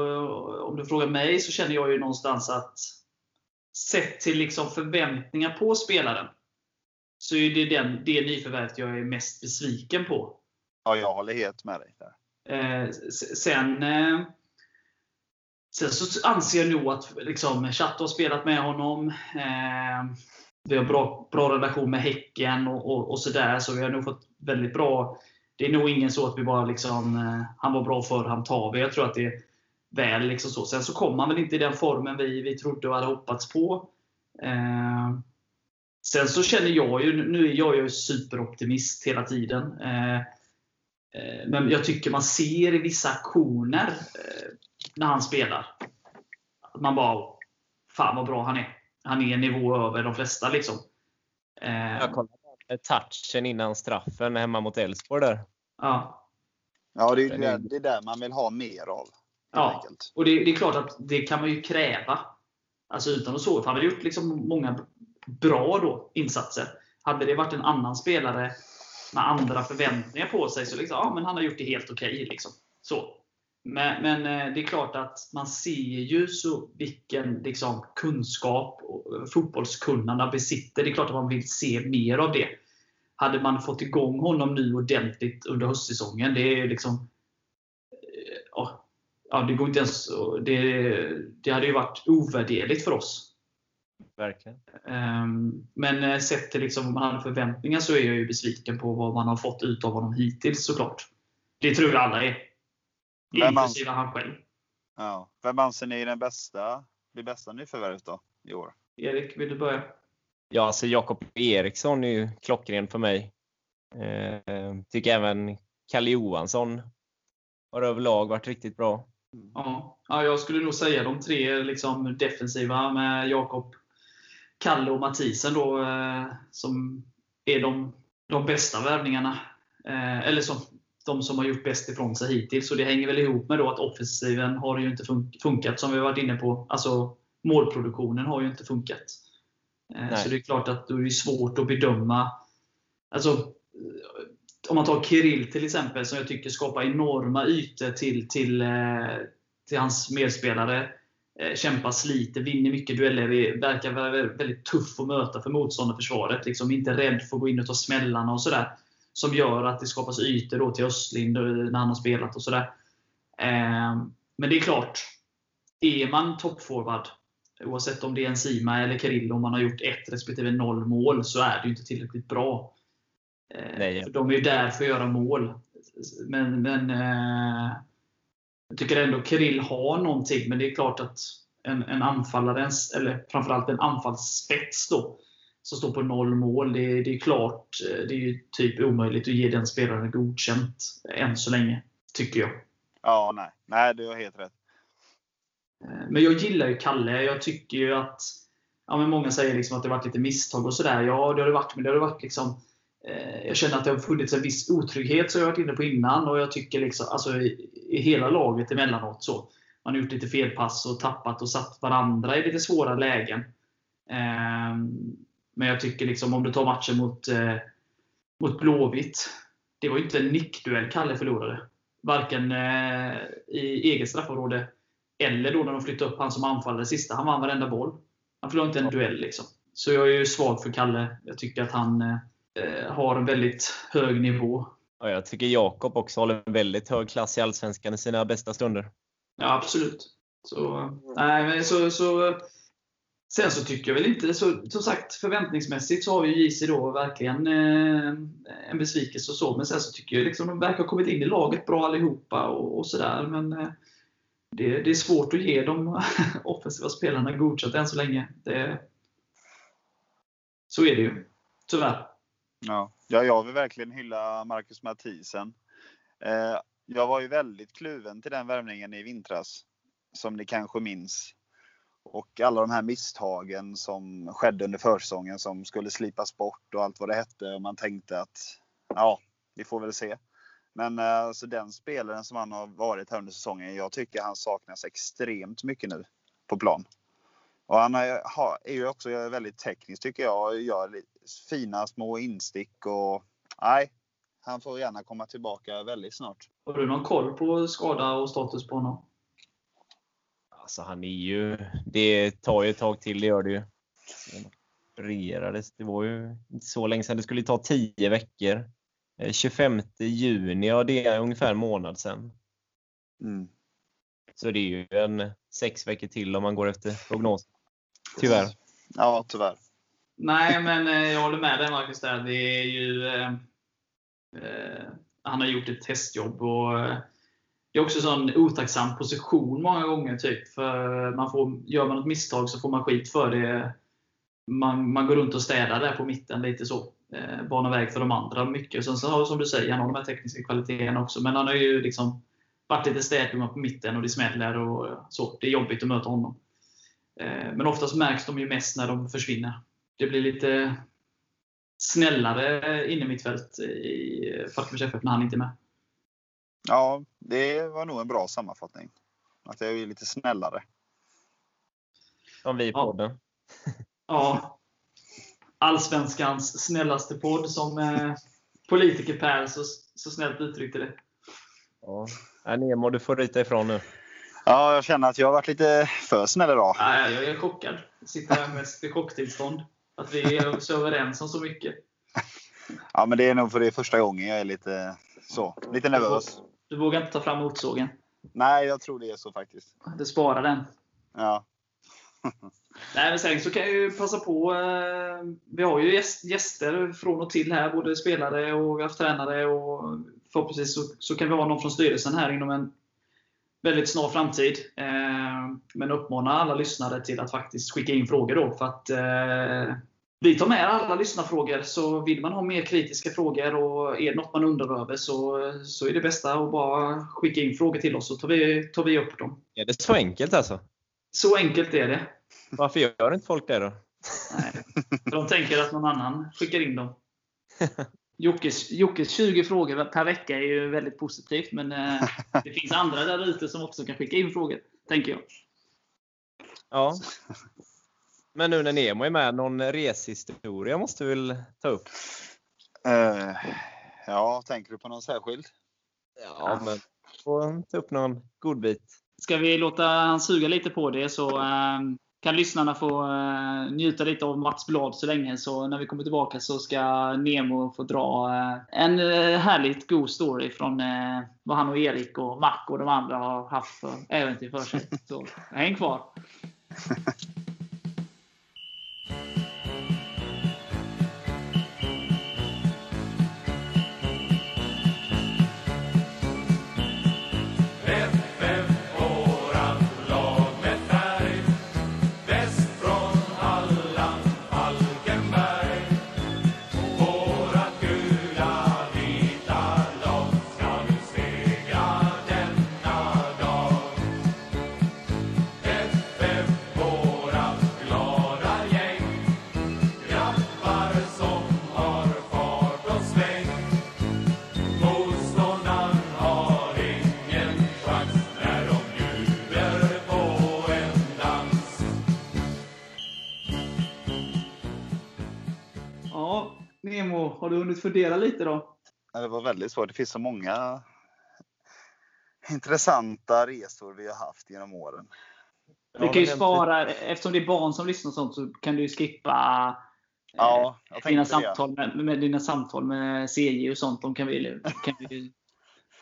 om du frågar mig så känner jag ju någonstans att sett till liksom förväntningar på spelaren så är det den, det nyförvärvet jag är mest besviken på. Ja, jag håller helt med dig där. Eh, sen, eh, sen så anser jag nog att liksom, Chatte har spelat med honom. Eh, vi har bra, bra relation med Häcken och, och, och sådär. Så vi har nog fått väldigt bra. Det är nog ingen så att vi bara liksom, eh, han var bra för han tar vi. Jag tror att det är väl liksom så. Sen så kom han väl inte i den formen vi, vi trodde och hade hoppats på. Eh, sen så känner jag ju, nu är jag ju superoptimist hela tiden. Eh, men jag tycker man ser i vissa aktioner eh, när han spelar. Att man bara, fan vad bra han är. Han är en nivå över de flesta liksom. Eh, Jag kollade touchen innan straffen hemma mot Elfsborg där. Ja, Ja, det är, ju Den det, är- där man vill ha mer av. Ja. enkelt. och det, det är klart att det kan man ju kräva. Alltså utan att så. För han har gjort liksom många bra då, insatser. Hade det varit en annan spelare med andra förväntningar på sig så liksom, ja, men han har gjort det helt okej. liksom. Så. Men, men eh, det är klart att man ser ju så vilken liksom, kunskap och eh, fotbollskunnande besitter. Det är klart att man vill se mer av det. Hade man fått igång honom nu ordentligt under höstsäsongen, det är liksom... Eh, ja, det går inte ens... Det, det hade ju varit ovärderligt för oss. Verkligen. Ehm, Men eh, sett till liksom vad man hade förväntningar så är jag ju besviken på vad man har fått ut av honom hittills såklart. Det tror jag alla är. Man- Inklusive han själv. Ja. Vem anser ni är den bästa, det bästa nyförvärvet då i år? Erik, vill du börja? Ja, alltså Jakob Eriksson är ju klockren för mig. Eh, tycker även Kalle Johansson har överlag varit riktigt bra. Ja. ja, jag skulle nog säga de tre liksom, defensiva med Jakob, Kalle och Mathisen då, eh, som är de, de bästa värvningarna. Eh, eller som, de som har gjort bäst ifrån sig hittills. Så det hänger väl ihop med då att offensiven har ju inte fun funkat, som vi varit inne på. Alltså målproduktionen har ju inte funkat. Eh, Nej. så det är klart att då är det svårt att bedöma. Alltså, om man tar Kirill till exempel, som jag tycker skapar enorma ytor till, till, till hans medspelare. Eh, Kämpar, sliter, vinner mycket dueller. Verkar vara väldigt tuff att möta för motståndarförsvaret. Liksom inte rädd för att gå in och ta smällarna och sådär. Som gör att det skapas ytor då till Östlind när han har spelat och sådär. Eh, Men det är klart, är man toppforward, oavsett om det är en Sima eller Kirill, om man har gjort ett respektive noll mål, så är det ju inte tillräckligt bra. Eh, Nej. för de är ju där för att göra mål. Men, men eh, jag tycker ändå Kirill har någonting, men det är klart att en, en anfallare, eller framförallt en anfallsspets då, som står på noll mål, det, det är klart, eh, det är ju typ omöjligt att ge den spelaren godkänt än så länge. Tycker jag. Ja, nej. Nej, du har helt rätt. Eh, Men jag gillar ju Kalle. Jag tycker ju att ja, men Många säger liksom att det varit lite misstag och sådär. Ja, det har det varit. Men det har det varit liksom eh, jag känner att det har funnits en viss otrygghet som jag varit inne på innan. Och jag tycker liksom, alltså, hela laget emellanåt så. Man har gjort lite felpass och tappat och satt varandra i lite svåra lägen. Ehm, men jag tycker liksom om du tar matchen mot, eh, mot Blåvitt. Det var ju inte en nickduell Kalle förlorade. Varken eh, i eget straffområde eller då när de flyttade upp han som anfallare sista. Han vann varenda boll. Han förlorade inte en duell. Liksom. Så jag är ju svag för Kalle. Jag tycker att han eh, har en väldigt hög nivå. Ja, jag tycker Jakob också håller en väldigt hög klass i Allsvenskan i sina bästa stunder. Ja, absolut. Så, nej, men så, så, sen så tycker jag väl inte, så, som sagt förväntningsmässigt så har ju JC då verkligen eh, en besvikelse och så. Men sen så tycker jag liksom de verkar ha kommit in i laget bra allihopa och, och sådär. Men eh, det, det är svårt att ge de offensiva spelarna godkänt än så länge. Det, så är det ju. Tyvärr. Ja. ja, jag vill verkligen hylla Marcus Mathisen. Eh, jag var ju väldigt kluven till den värvningen i vintras. Som ni kanske minns. Och alla de här misstagen som skedde under försäsongen som skulle slipas bort och allt vad det hette. Och man tänkte att ja, vi får väl se. Men eh, alltså den spelaren som han har varit här under säsongen. Jag tycker han saknas extremt mycket nu på plan. Och han är, är ju också väldigt teknisk tycker jag. och Gör fina små instick och nej. Han får gärna komma tillbaka väldigt snart. Har du någon koll på skada och status på honom? Alltså han är ju, det tar ju ett tag till, det gör det ju. Det var ju inte så länge sedan. Det skulle ta 10 veckor. Eh, 25 juni, ja det är ungefär en månad sedan. Mm. Så det är ju en sex veckor till om man går efter prognos. Tyvärr. Ja, tyvärr. Nej, men eh, jag håller med dig Marcus där. Det är ju... Eh, eh, han har gjort ett testjobb och eh, det är också en sån otacksam position många gånger. Typ, för man får, gör man ett misstag så får man skit för det. Man, man går runt och städar där på mitten lite så. Eh, banar väg för de andra mycket. Sen så har som du säger, han har de här tekniska kvaliteterna också. Men han har ju liksom varit lite städgumma på mitten och det smäller och så. Det är jobbigt att möta honom. Eh, Men oftast märks de ju mest när de försvinner. Det blir lite snällare inne mitt fält i Falkenbergs FF när han inte är med. Ja, det var nog en bra sammanfattning. Att jag är lite snällare. Som vi i Ja. podden. Ja. Allsvenskans snällaste podd som eh, politiker Per så, så snällt uttryckte det. Ja. Ja, Nemo, du får ryta ifrån nu. Ja, jag känner att jag har varit lite för snäll idag. Nej, jag är chockad. Jag sitter här med chocktillstånd. Att vi är så överens om så mycket. Ja, men det är nog för det är första gången jag är lite så, lite nervös. Du vågar inte ta fram motorsågen. Nej, jag tror det är så faktiskt. Du sparar den. Ja, Nej, men sen så kan jag ju passa på. Eh, vi har ju gäst, gäster från och till här, både spelare och vi har haft tränare. Och förhoppningsvis så, så kan vi ha någon från styrelsen här inom en väldigt snar framtid. Eh, men uppmana alla lyssnare till att faktiskt skicka in frågor då. För att eh, Vi tar med alla lyssnarfrågor, så vill man ha mer kritiska frågor och är det något man undrar över så, så är det bästa att bara skicka in frågor till oss så tar vi, tar vi upp dem. Är det så enkelt alltså? Så enkelt är det. Varför gör inte folk det då? Nej. För de tänker att någon annan skickar in dem. Jockes, Jockes 20 frågor per vecka är ju väldigt positivt, men eh, det finns andra där ute som också kan skicka in frågor, tänker jag. Ja. Men nu när Nemo är med, någon reshistoria måste vi väl ta upp? Eh, ja, tänker du på någon särskild? Ja, men får ta upp någon godbit. Ska vi låta han suga lite på det så eh, kan lyssnarna få eh, njuta lite av Mats Blad så länge. Så när vi kommer tillbaka så ska Nemo få dra en härligt god story från vad han och Erik och Mac och de andra har haft för äventyr för sig. Så häng kvar! har du hunnit fundera lite då? Ja, Det var väldigt svårt. Det finns så många intressanta resor vi har haft genom åren. Vi kan ju spara, eftersom det är barn som lyssnar och sånt, så kan du skippa eh, Ja, jag dina, samtal med, med dina samtal med CJ och sånt. De kan vi, kan vi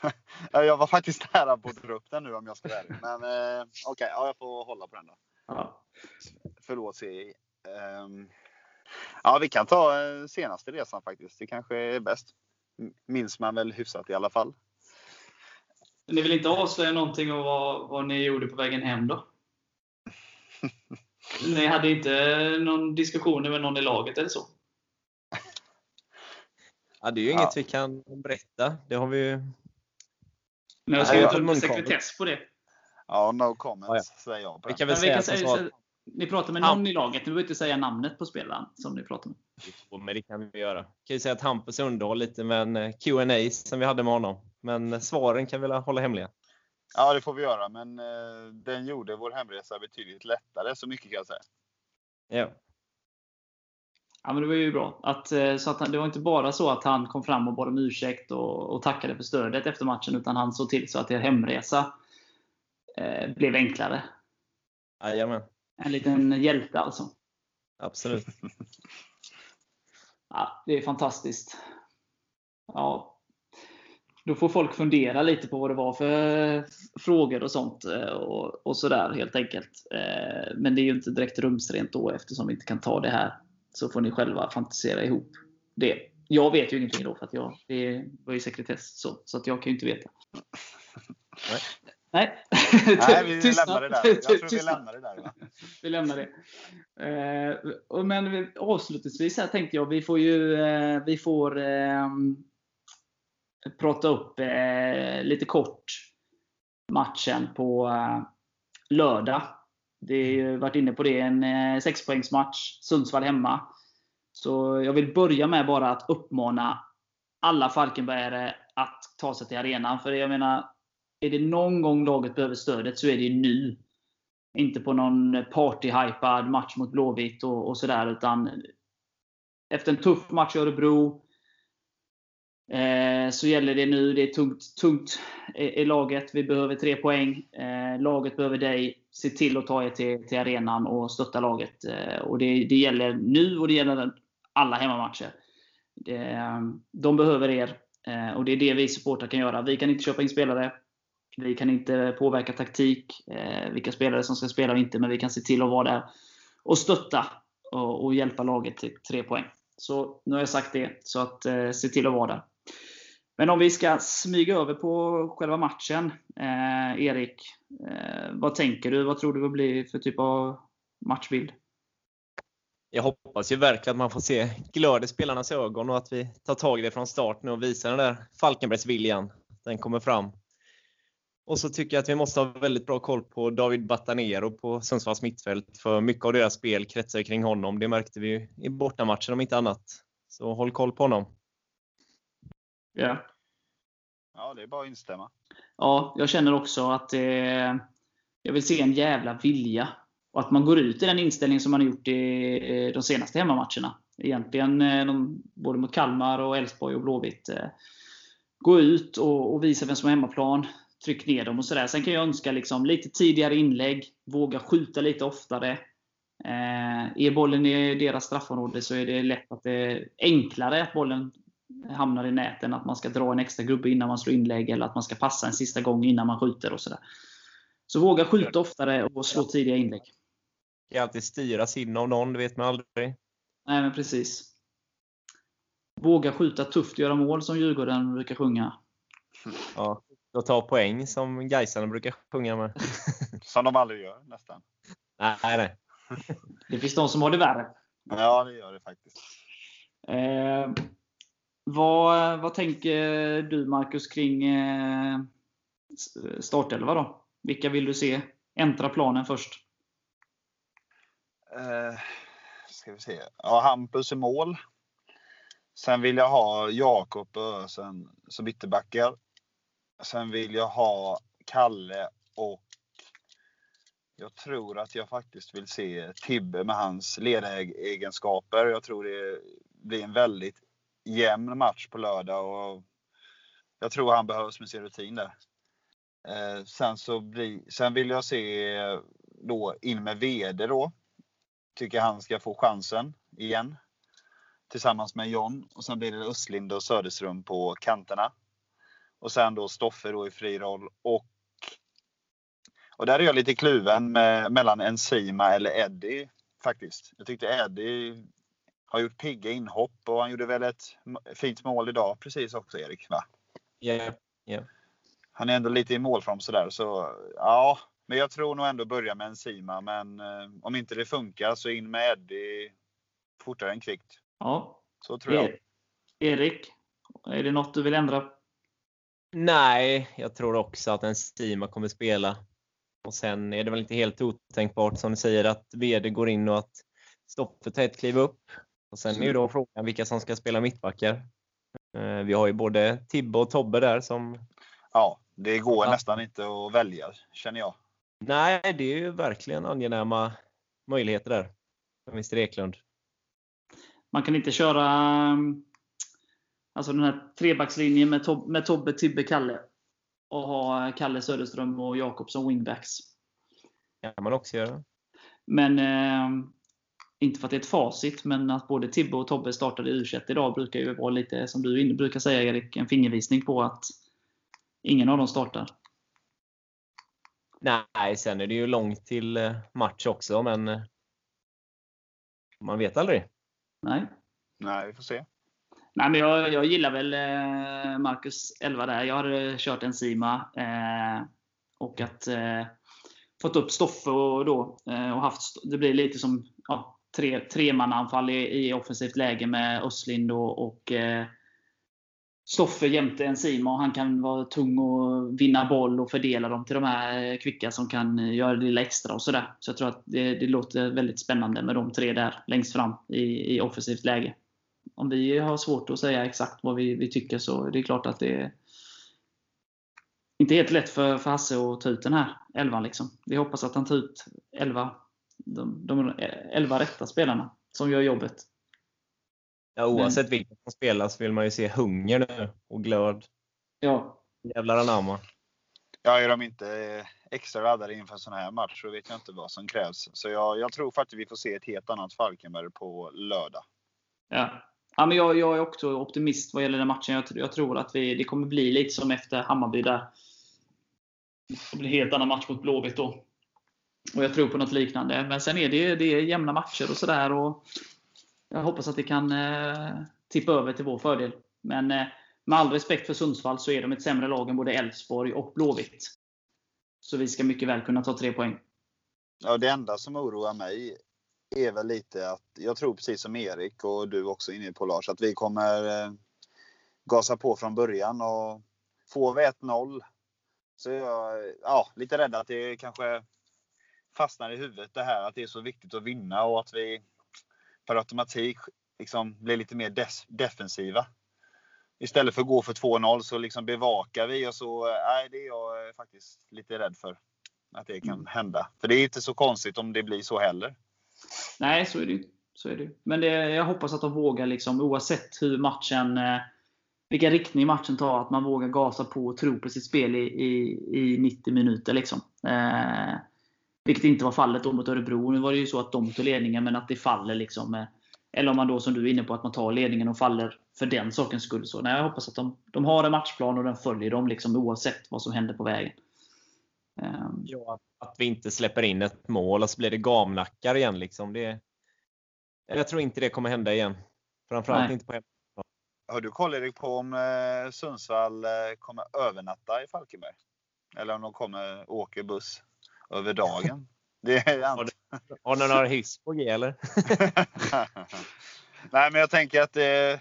Ja, Jag var faktiskt nära på att dra upp den nu om jag ska vara ärlig. Men eh, okej, ja, jag får hålla på den då. ja. Förlåt CJ. Ehm, ja, vi kan ta eh, senaste resan faktiskt. Det kanske är bäst. Minns man väl hyfsat i alla fall. Ni vill inte avslöja någonting om vad, vad ni gjorde på vägen hem då? Ni hade inte någon diskussioner med någon i laget eller så? Ja, det är ju Ja. inget vi kan berätta. Det har vi ju... Men Nej, jag jag- under munkavle. sekretess på det. Ja, no comments Ja, ja. säger jag Vi kan väl vi säga kan att säga, så, ni pratar med någon i laget. Ni behöver inte säga namnet på spelaren som ni pratar med. men det kan vi göra. Kan ju säga att Hampus underhåll lite med en eh, Q&A som vi hade med honom. Men eh, svaren kan vi hålla hemliga. Ja, det får vi göra. Men eh, den gjorde vår hemresa betydligt lättare. Så mycket kan jag säga. Ja. Ja, men det var ju bra. Att, eh, så att han, det var inte bara så att han kom fram och bad om ursäkt och, och tackade för stödet efter matchen, utan han såg till så att er hemresa eh, blev enklare. Jajamän, En liten hjälte alltså. absolut. Ja, det är fantastiskt. Ja. Då får folk fundera lite på vad det var för frågor och sånt. eh, Och, och sådär helt enkelt. Eh, Men det är ju inte direkt rumsrent då eftersom vi inte kan ta det här. Så får ni själva fantisera ihop det. Jag vet ju ingenting då för att jag, det var ju sekretess så, så att jag kan ju inte veta. Nej. Nej, vi Tystnad. lämnar det där. Jag tror vi lämnar det där. Va? vi lämnar det. Eh, men vi- avslutningsvis här tänkte jag, vi får ju eh, vi får eh, prata upp eh, lite kort matchen på eh, lördag. Det har ju varit inne på det, en eh, sexpoängsmatch. Sundsvall hemma. Så jag vill börja med bara att uppmana alla Falkenbergare att ta sig till arenan. För jag menar, är det någon gång laget behöver stödet så är det ju nu. Inte på någon partyhypad match mot Blåvitt och, och sådär. Utan efter en tuff match i Örebro eh, så gäller det nu. Det är tungt, tungt i, i laget. Vi behöver tre poäng. Eh, laget behöver dig. Se till att ta er till, till arenan och stötta laget. Eh, och det, det gäller nu och det gäller alla hemmamatcher. Det, de behöver er. Eh, och det är det vi supportrar kan göra. Vi kan inte köpa in spelare. Vi kan inte påverka taktik, eh, vilka spelare som ska spela och inte, men vi kan se till att vara där och stötta och, och hjälpa laget till tre poäng. Så nu har jag sagt det, så att eh, se till att vara där. Men om vi ska smyga över på själva matchen. Eh, Erik, eh, vad tänker du? Vad tror du det blir för typ av matchbild? jag hoppas ju verkligen att man får se glöd i spelarnas ögon och att vi tar tag i det från start nu och visar den där Falkenbergsviljan. Den kommer fram. Och så tycker jag att vi måste ha väldigt bra koll på David Batanero på Sundsvalls mittfält. För mycket av deras spel kretsar kring honom. Det märkte vi i bortamatchen om inte annat. Så håll koll på honom. Ja. Ja, det är bara att instämma. Ja, jag känner också att eh, jag vill se en jävla vilja. Och att man går ut i den inställning som man har gjort i eh, de senaste hemmamatcherna. Egentligen eh, de, både mot Kalmar, och Elfsborg och Blåvitt. Eh, gå ut och, och, visa vem som har hemmaplan. Tryck ner dem och sådär. Sen kan jag önska liksom lite tidigare inlägg. Våga skjuta lite oftare. Eh, är bollen i deras straffområde så är det lätt att det är enklare att bollen hamnar i näten. Att man ska dra en extra gubbe innan man slår inlägg eller att man ska passa en sista gång innan man skjuter. och sådär. Så våga skjuta oftare och slå tidiga inlägg. Det kan alltid styras in av någon, det vet man aldrig. Nej, men precis. Våga skjuta tufft och göra mål, som Djurgården brukar sjunga. Ja, och ta poäng, som Gaisarna brukar sjunga med. Som de aldrig gör, nästan. Nej, nej. Det finns de som har det värre. Ja, det gör det faktiskt. Eh, vad, vad tänker du, Marcus, kring eh, startelva då? Vilka vill du se äntra planen först? Eh, ska vi se. Ja, Hampus i mål. Sen vill jag ha Jakob och Ösen som ytterbackar. Sen vill jag ha Kalle och jag tror att jag faktiskt vill se Tibbe med hans ledaregenskaper. Jag tror det blir en väldigt jämn match på lördag och jag tror han behövs med sin rutin där. Eh, sen, så bli, sen vill jag se då in med VD då. Tycker han ska få chansen igen. Tillsammans med John. Och sen blir det Östlind och Söderström på kanterna. Och sen då Stoffe då i fri roll. Och, och där är jag lite kluven med, mellan Enzima eller Eddie faktiskt. Jag tyckte Eddie har gjort pigga inhopp och han gjorde väl ett fint mål idag precis också Erik? Va? Yeah, yeah. Han är ändå lite i målform sådär så ja. Men jag tror nog ändå börja med Enzima men eh, om inte det funkar så in med Eddie fortare än kvickt. Ja. Så tror jag. Erik, är det något du vill ändra? Nej, jag tror också att Enzima kommer spela. Och sen är det väl inte helt otänkbart som du säger att VD går in och att Stoffe tar ett kliv upp. Och sen är ju då frågan vilka som ska spela mittbackar. Eh, vi har ju både Tibbe och Tobbe där som... Ja, det går ja. nästan inte att välja, känner jag. Nej, det är ju verkligen angenäma möjligheter där för Mr Eklund. Man kan inte köra alltså den här trebackslinjen med, Tob med Tobbe, Tibbe, Kalle och ha Kalle Söderström och Jakob som wingbacks. Det kan man också göra. Men eh, inte för att det är ett facit, men att både Tibbe och Tobbe startade U21 idag brukar ju vara lite, som du brukar säga Erik, en fingervisning på att ingen av dem startar. Nej, sen är det ju långt till eh, match också, men eh, man vet aldrig. Nej. Nej, vi får se. Nej, men jag, jag gillar väl eh, Marcus 11 där. Jag har eh, kört en Sima eh, och att eh, fått upp Stoffe och, då, eh, och haft, det blir lite som ja, tre, tremannaanfall i, i offensivt läge med Östlind och, och eh, Stoffe jämte Enzima. Sima. han kan vara tung och vinna boll och fördela dem till de här eh, kvicka som kan göra det lilla extra. och sådär. Så jag tror att det, det låter väldigt spännande med de tre där längst fram i, i offensivt läge. Om vi har svårt att säga exakt vad vi, vi tycker så är det klart att det är inte helt lätt för, för Hasse att ta ut den här elvan. Liksom. Vi hoppas att han tar ut 11 de, de elva rätta spelarna som gör jobbet. Ja, oavsett Men, vilka som spelar så vill man ju se hunger nu och glöd. Ja. Jävlar anamma. Ja, är de inte extra laddade inför en sån här match så vet jag inte vad som krävs. Så jag, jag tror faktiskt vi får se ett helt annat Falkenberg på lördag. Ja. Ja, men jag, jag är också optimist vad gäller den matchen. Jag, jag tror att vi, det kommer bli lite som efter Hammarby där. Det blir en helt annan match mot Blåvitt då. Och jag tror på något liknande. Men sen är det, det är jämna matcher och sådär. Jag hoppas att det kan eh, tippa över till vår fördel. Men eh, med all respekt för Sundsvall så är de ett sämre lag än både Elfsborg och Blåvitt. Så vi ska mycket väl kunna ta tre poäng. Ja, det enda som oroar mig är väl lite att jag tror precis som Erik och du också inne på Lars att vi kommer eh, gasa på från början och får vi 1-0 så är jag ja, lite rädd att det kanske fastnar i huvudet det här att det är så viktigt att vinna och att vi per automatik liksom blir lite mer des- defensiva. Istället för att gå för 2-0 så liksom bevakar vi och så, nej det är jag faktiskt lite rädd för. Att det kan hända. För det är inte så konstigt om det blir så heller. Nej, så är det ju. Så är det. Men det, jag hoppas att de vågar, liksom, oavsett hur matchen, eh, vilken riktning matchen tar, att man vågar gasa på och tro på sitt spel i, i, i 90 minuter. Liksom. Eh, vilket inte var fallet då mot Örebro. Nu var det ju så att de tog ledningen, men att det faller. Liksom, eh, eller om man då, som du är inne på, att man tar ledningen och faller för den sakens skull. Så, nej, jag hoppas att de, de har en matchplan och den följer dem liksom, oavsett vad som händer på vägen. Eh, Ja, att vi inte släpper in ett mål och så blir det gamnackar igen. Liksom. Det, jag tror inte det kommer hända igen. Framförallt Nej. inte på hem. Har du koll Erik på om eh, Sundsvall eh, kommer övernatta i Falkenberg? Eller om de kommer åka buss över dagen? Det är Har du har ni några hyss på G eller? Nej, men jag tänker att det,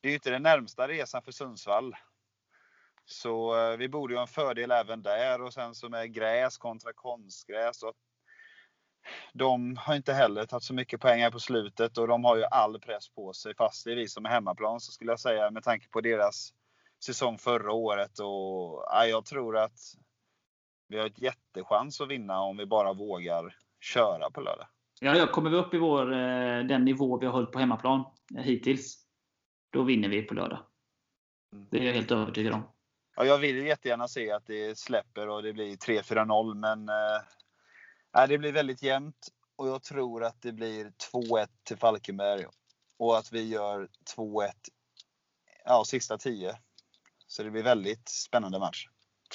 det är ju inte den närmsta resan för Sundsvall. Så eh, vi borde ju ha en fördel även där och sen så med gräs kontra konstgräs. Och de har inte heller tagit så mycket poäng här på slutet och de har ju all press på sig. Fast det är vi som är hemmaplan så skulle jag säga med tanke på deras säsong förra året. Och, ja, jag tror att vi har ett jättechans att vinna om vi bara vågar köra på lördag. Ja, ja, kommer vi upp i vår, eh, den nivå vi har hållit på hemmaplan eh, hittills, då vinner vi på lördag. Det är jag helt övertygad om. Ja, jag vill ju jättegärna se att det släpper och det blir 3-4-0 men eh, det blir väldigt jämnt och jag tror att det blir 2-1 till Falkenberg och att vi gör 2-1 ja, sista 10. Så det blir väldigt spännande match.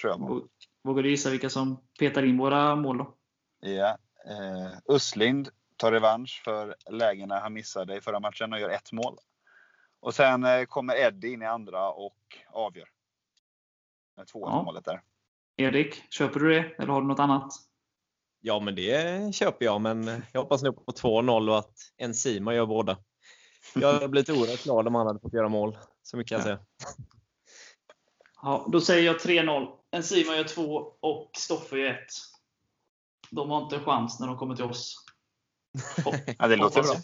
Tror jag. Vågar du gissa vilka som petar in våra mål då? Ja. Eh, Uslind tar revansch för lägena han missade i förra matchen och gör ett mål. Och sen eh, kommer Eddie in i andra och avgör. 2-1 Ja. målet där. Erik, köper du det? Eller har du något annat? Ja, men det köper jag. Men jag hoppas nu på 2-0 och att Enzima gör båda. Jag hade blivit oerhört glad om han hade fått göra mål. Så mycket kan jag säga. Ja, då säger jag 3-0. Enzima gör 2 och Stoffe gör 1. De har inte en chans när de kommer till oss. Hop- Ja, det låter hoppas bra. jag.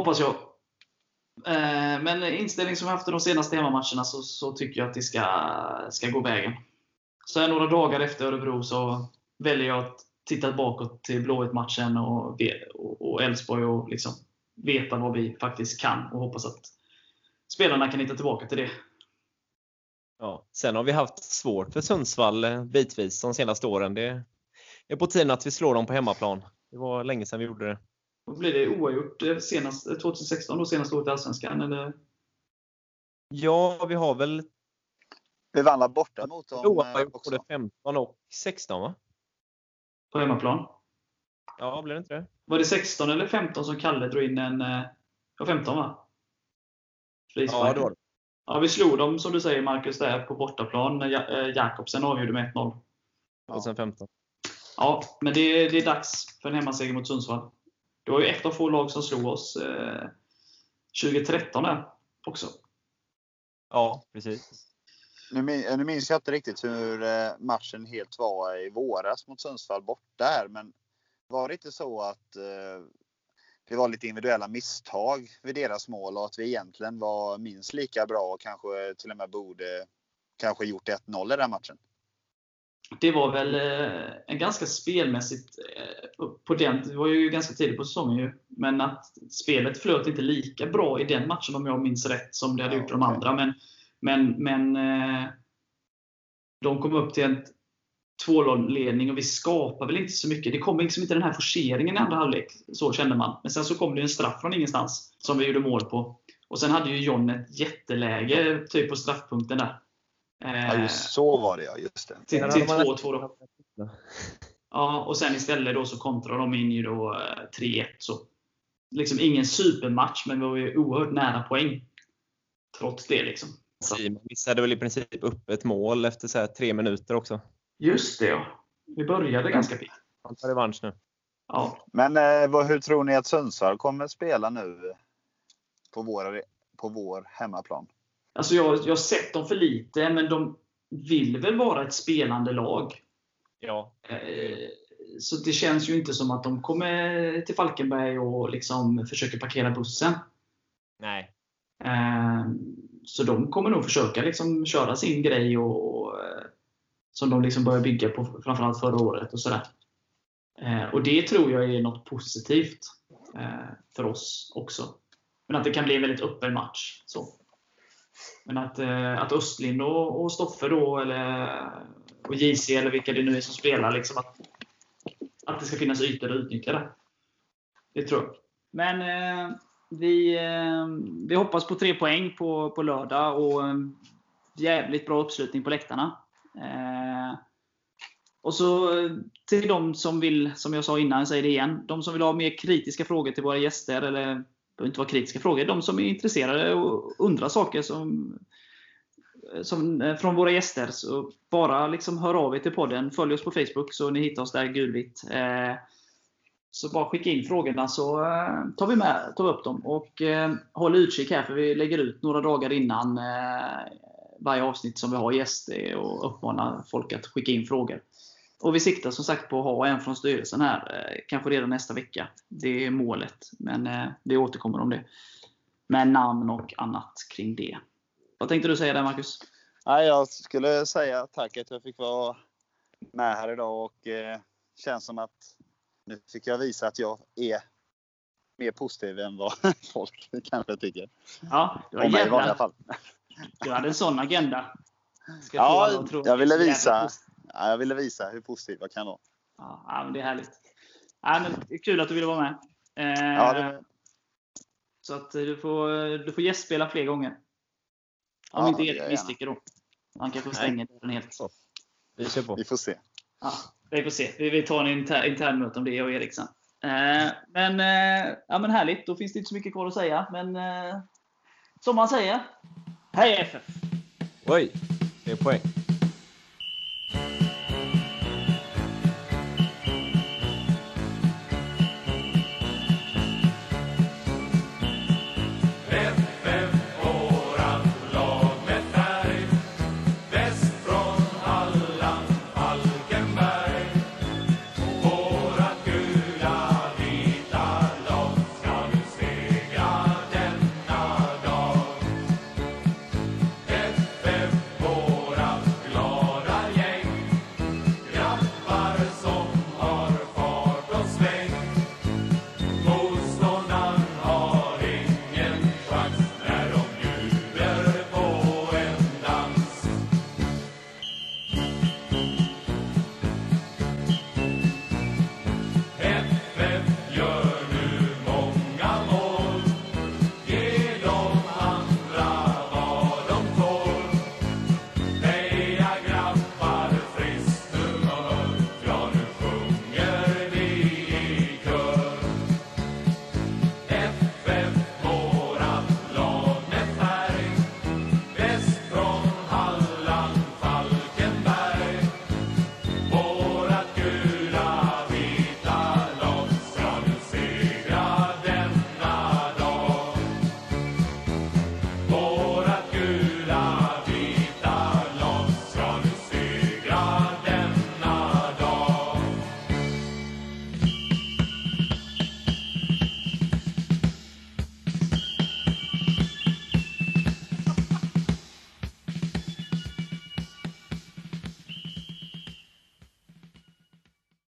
Hoppas jag. Eh, men inställning som vi haft i de senaste hemmamatcherna så, så tycker jag att det ska, ska gå vägen. Så här några dagar efter Örebro så väljer jag att titta bakåt till Blåvitt-matchen och Elfsborg och och Elfsborg och liksom veta vad vi faktiskt kan och hoppas att spelarna kan hitta tillbaka till det. Ja. Sen har vi haft svårt för Sundsvall eh, bitvis de senaste åren. Det är på tiden att vi slår dem på hemmaplan. Det var länge sedan vi gjorde det. Då blir det oavgjort eh, senast, eh, 2016, då senaste året i Allsvenskan? Eller? Ja, vi har väl Vi vann borta mot dem eh, oavgjort också. både 15 och 16 va? På hemmaplan? Ja, blev det inte det? Var det 16 eller 15 som Kalle drog in en... eh, Ja, 15 va? Frispark. Ja, det var det. Ja, vi slog dem, som du säger Marcus, där på bortaplan. när Ja- eh, Jakobsen avgjorde med 1-0. 2015. Ja, men det, är- det är dags för en hemmaseger mot Sundsvall. Det var ju ett av få lag som slog oss eh, 2013 där också. Ja, precis. Nu, min- nu minns jag inte riktigt hur eh, matchen helt var i våras mot Sundsvall borta här, men var det inte så att eh, det var lite individuella misstag vid deras mål och att vi egentligen var minst lika bra och kanske till och med borde kanske gjort 1-0 i den matchen? Det var väl eh, en ganska spelmässigt eh, på den, det var ju ganska tidigt på säsongen ju, men att spelet flöt inte lika bra i den matchen om jag minns rätt som det hade Ja, gjort i de andra. Men, men, men eh, de kom upp till en 2-0-ledning och vi skapade väl inte så mycket. Det kom liksom inte den här forceringen i andra halvlek. Så kände man. Men sen så kom det en straff från ingenstans som vi gjorde mål på. Och sen hade ju John ett jätteläge typ på straffpunkten där. Eh, Ja, just så var det ja. Just det. till, till hade man 2-2 då. Ja, och sen istället då så kontrar de in ju då eh, 3-1. Så liksom ingen supermatch, men vi var ju oerhört nära poäng. Trots det liksom. Simon missade väl i princip upp ett mål efter så här tre minuter också. Just det ja. Vi började ganska piggt. Han tar revansch nu. Ja, Men eh, vad, hur tror ni att Sundsvall kommer spela nu på vår, på vår hemmaplan? Alltså jag, jag har sett dem för lite, men de vill väl vara ett spelande lag. Ja. Eh, Så det känns ju inte som att de kommer till Falkenberg och liksom försöker parkera bussen. Nej. Eh, Så de kommer nog försöka liksom köra sin grej och, eh, som de liksom började bygga på framförallt förra året. och sådär. Och Det tror jag är något positivt för oss också. Men att det kan bli en väldigt öppen match. Så. Men att, eh, att Östlind och, och Stoffe då, eller, och JC eller vilka det nu är som spelar, liksom att, att det ska finnas ytor att utnyttja det. Det tror jag. Men eh, vi, eh, vi hoppas på tre poäng på, på lördag och en jävligt bra uppslutning på läktarna. Eh, och så eh, till de som vill, som jag sa innan, jag säger det igen, de som vill ha mer kritiska frågor till våra gäster, eller behöver inte vara kritiska frågor, de som är intresserade och undrar saker som, som, eh, från våra gäster, så bara liksom hör av er till podden. Följ oss på Facebook så ni hittar oss där gulvitt. Eh, så bara skicka in frågorna så eh, tar vi, med, tar vi upp dem. Och eh, håll utkik här för vi lägger ut några dagar innan eh, varje avsnitt som vi har gäster och uppmanar folk att skicka in frågor. Och vi siktar som sagt på att ha en från styrelsen här, eh, kanske redan nästa vecka. Det är målet, men eh, vi återkommer om det. Med namn och annat kring det. Vad tänkte du säga där Marcus? Nej, jag skulle säga tack att jag fick vara med här idag och eh, känns som att nu fick jag visa att jag är mer positiv än vad folk kanske tycker. Ja, det var Om mig i vanliga fall. du hade en sån agenda. Ska Ja, jag du ville visa, positiv. Ja, jag ville visa hur positiv jag kan vara. Ja, men det är härligt. Ja, men det är kul att du ville vara med. Eh, Ja, det- Så att eh, du får, du får gästspela fler gånger. Om Ja, inte Erik jag misstycker då. Han kanske stänger dörren helt. Vi kör på. Vi får se. Ja, vi får se. Vi, vi tar en inter, internmöte om det, jag och Erik sen. Eh, men, eh, ja, men härligt. Då finns det inte så mycket kvar att säga. Men eh, som man säger. Hej FF! Oj, det är poäng. Thank you.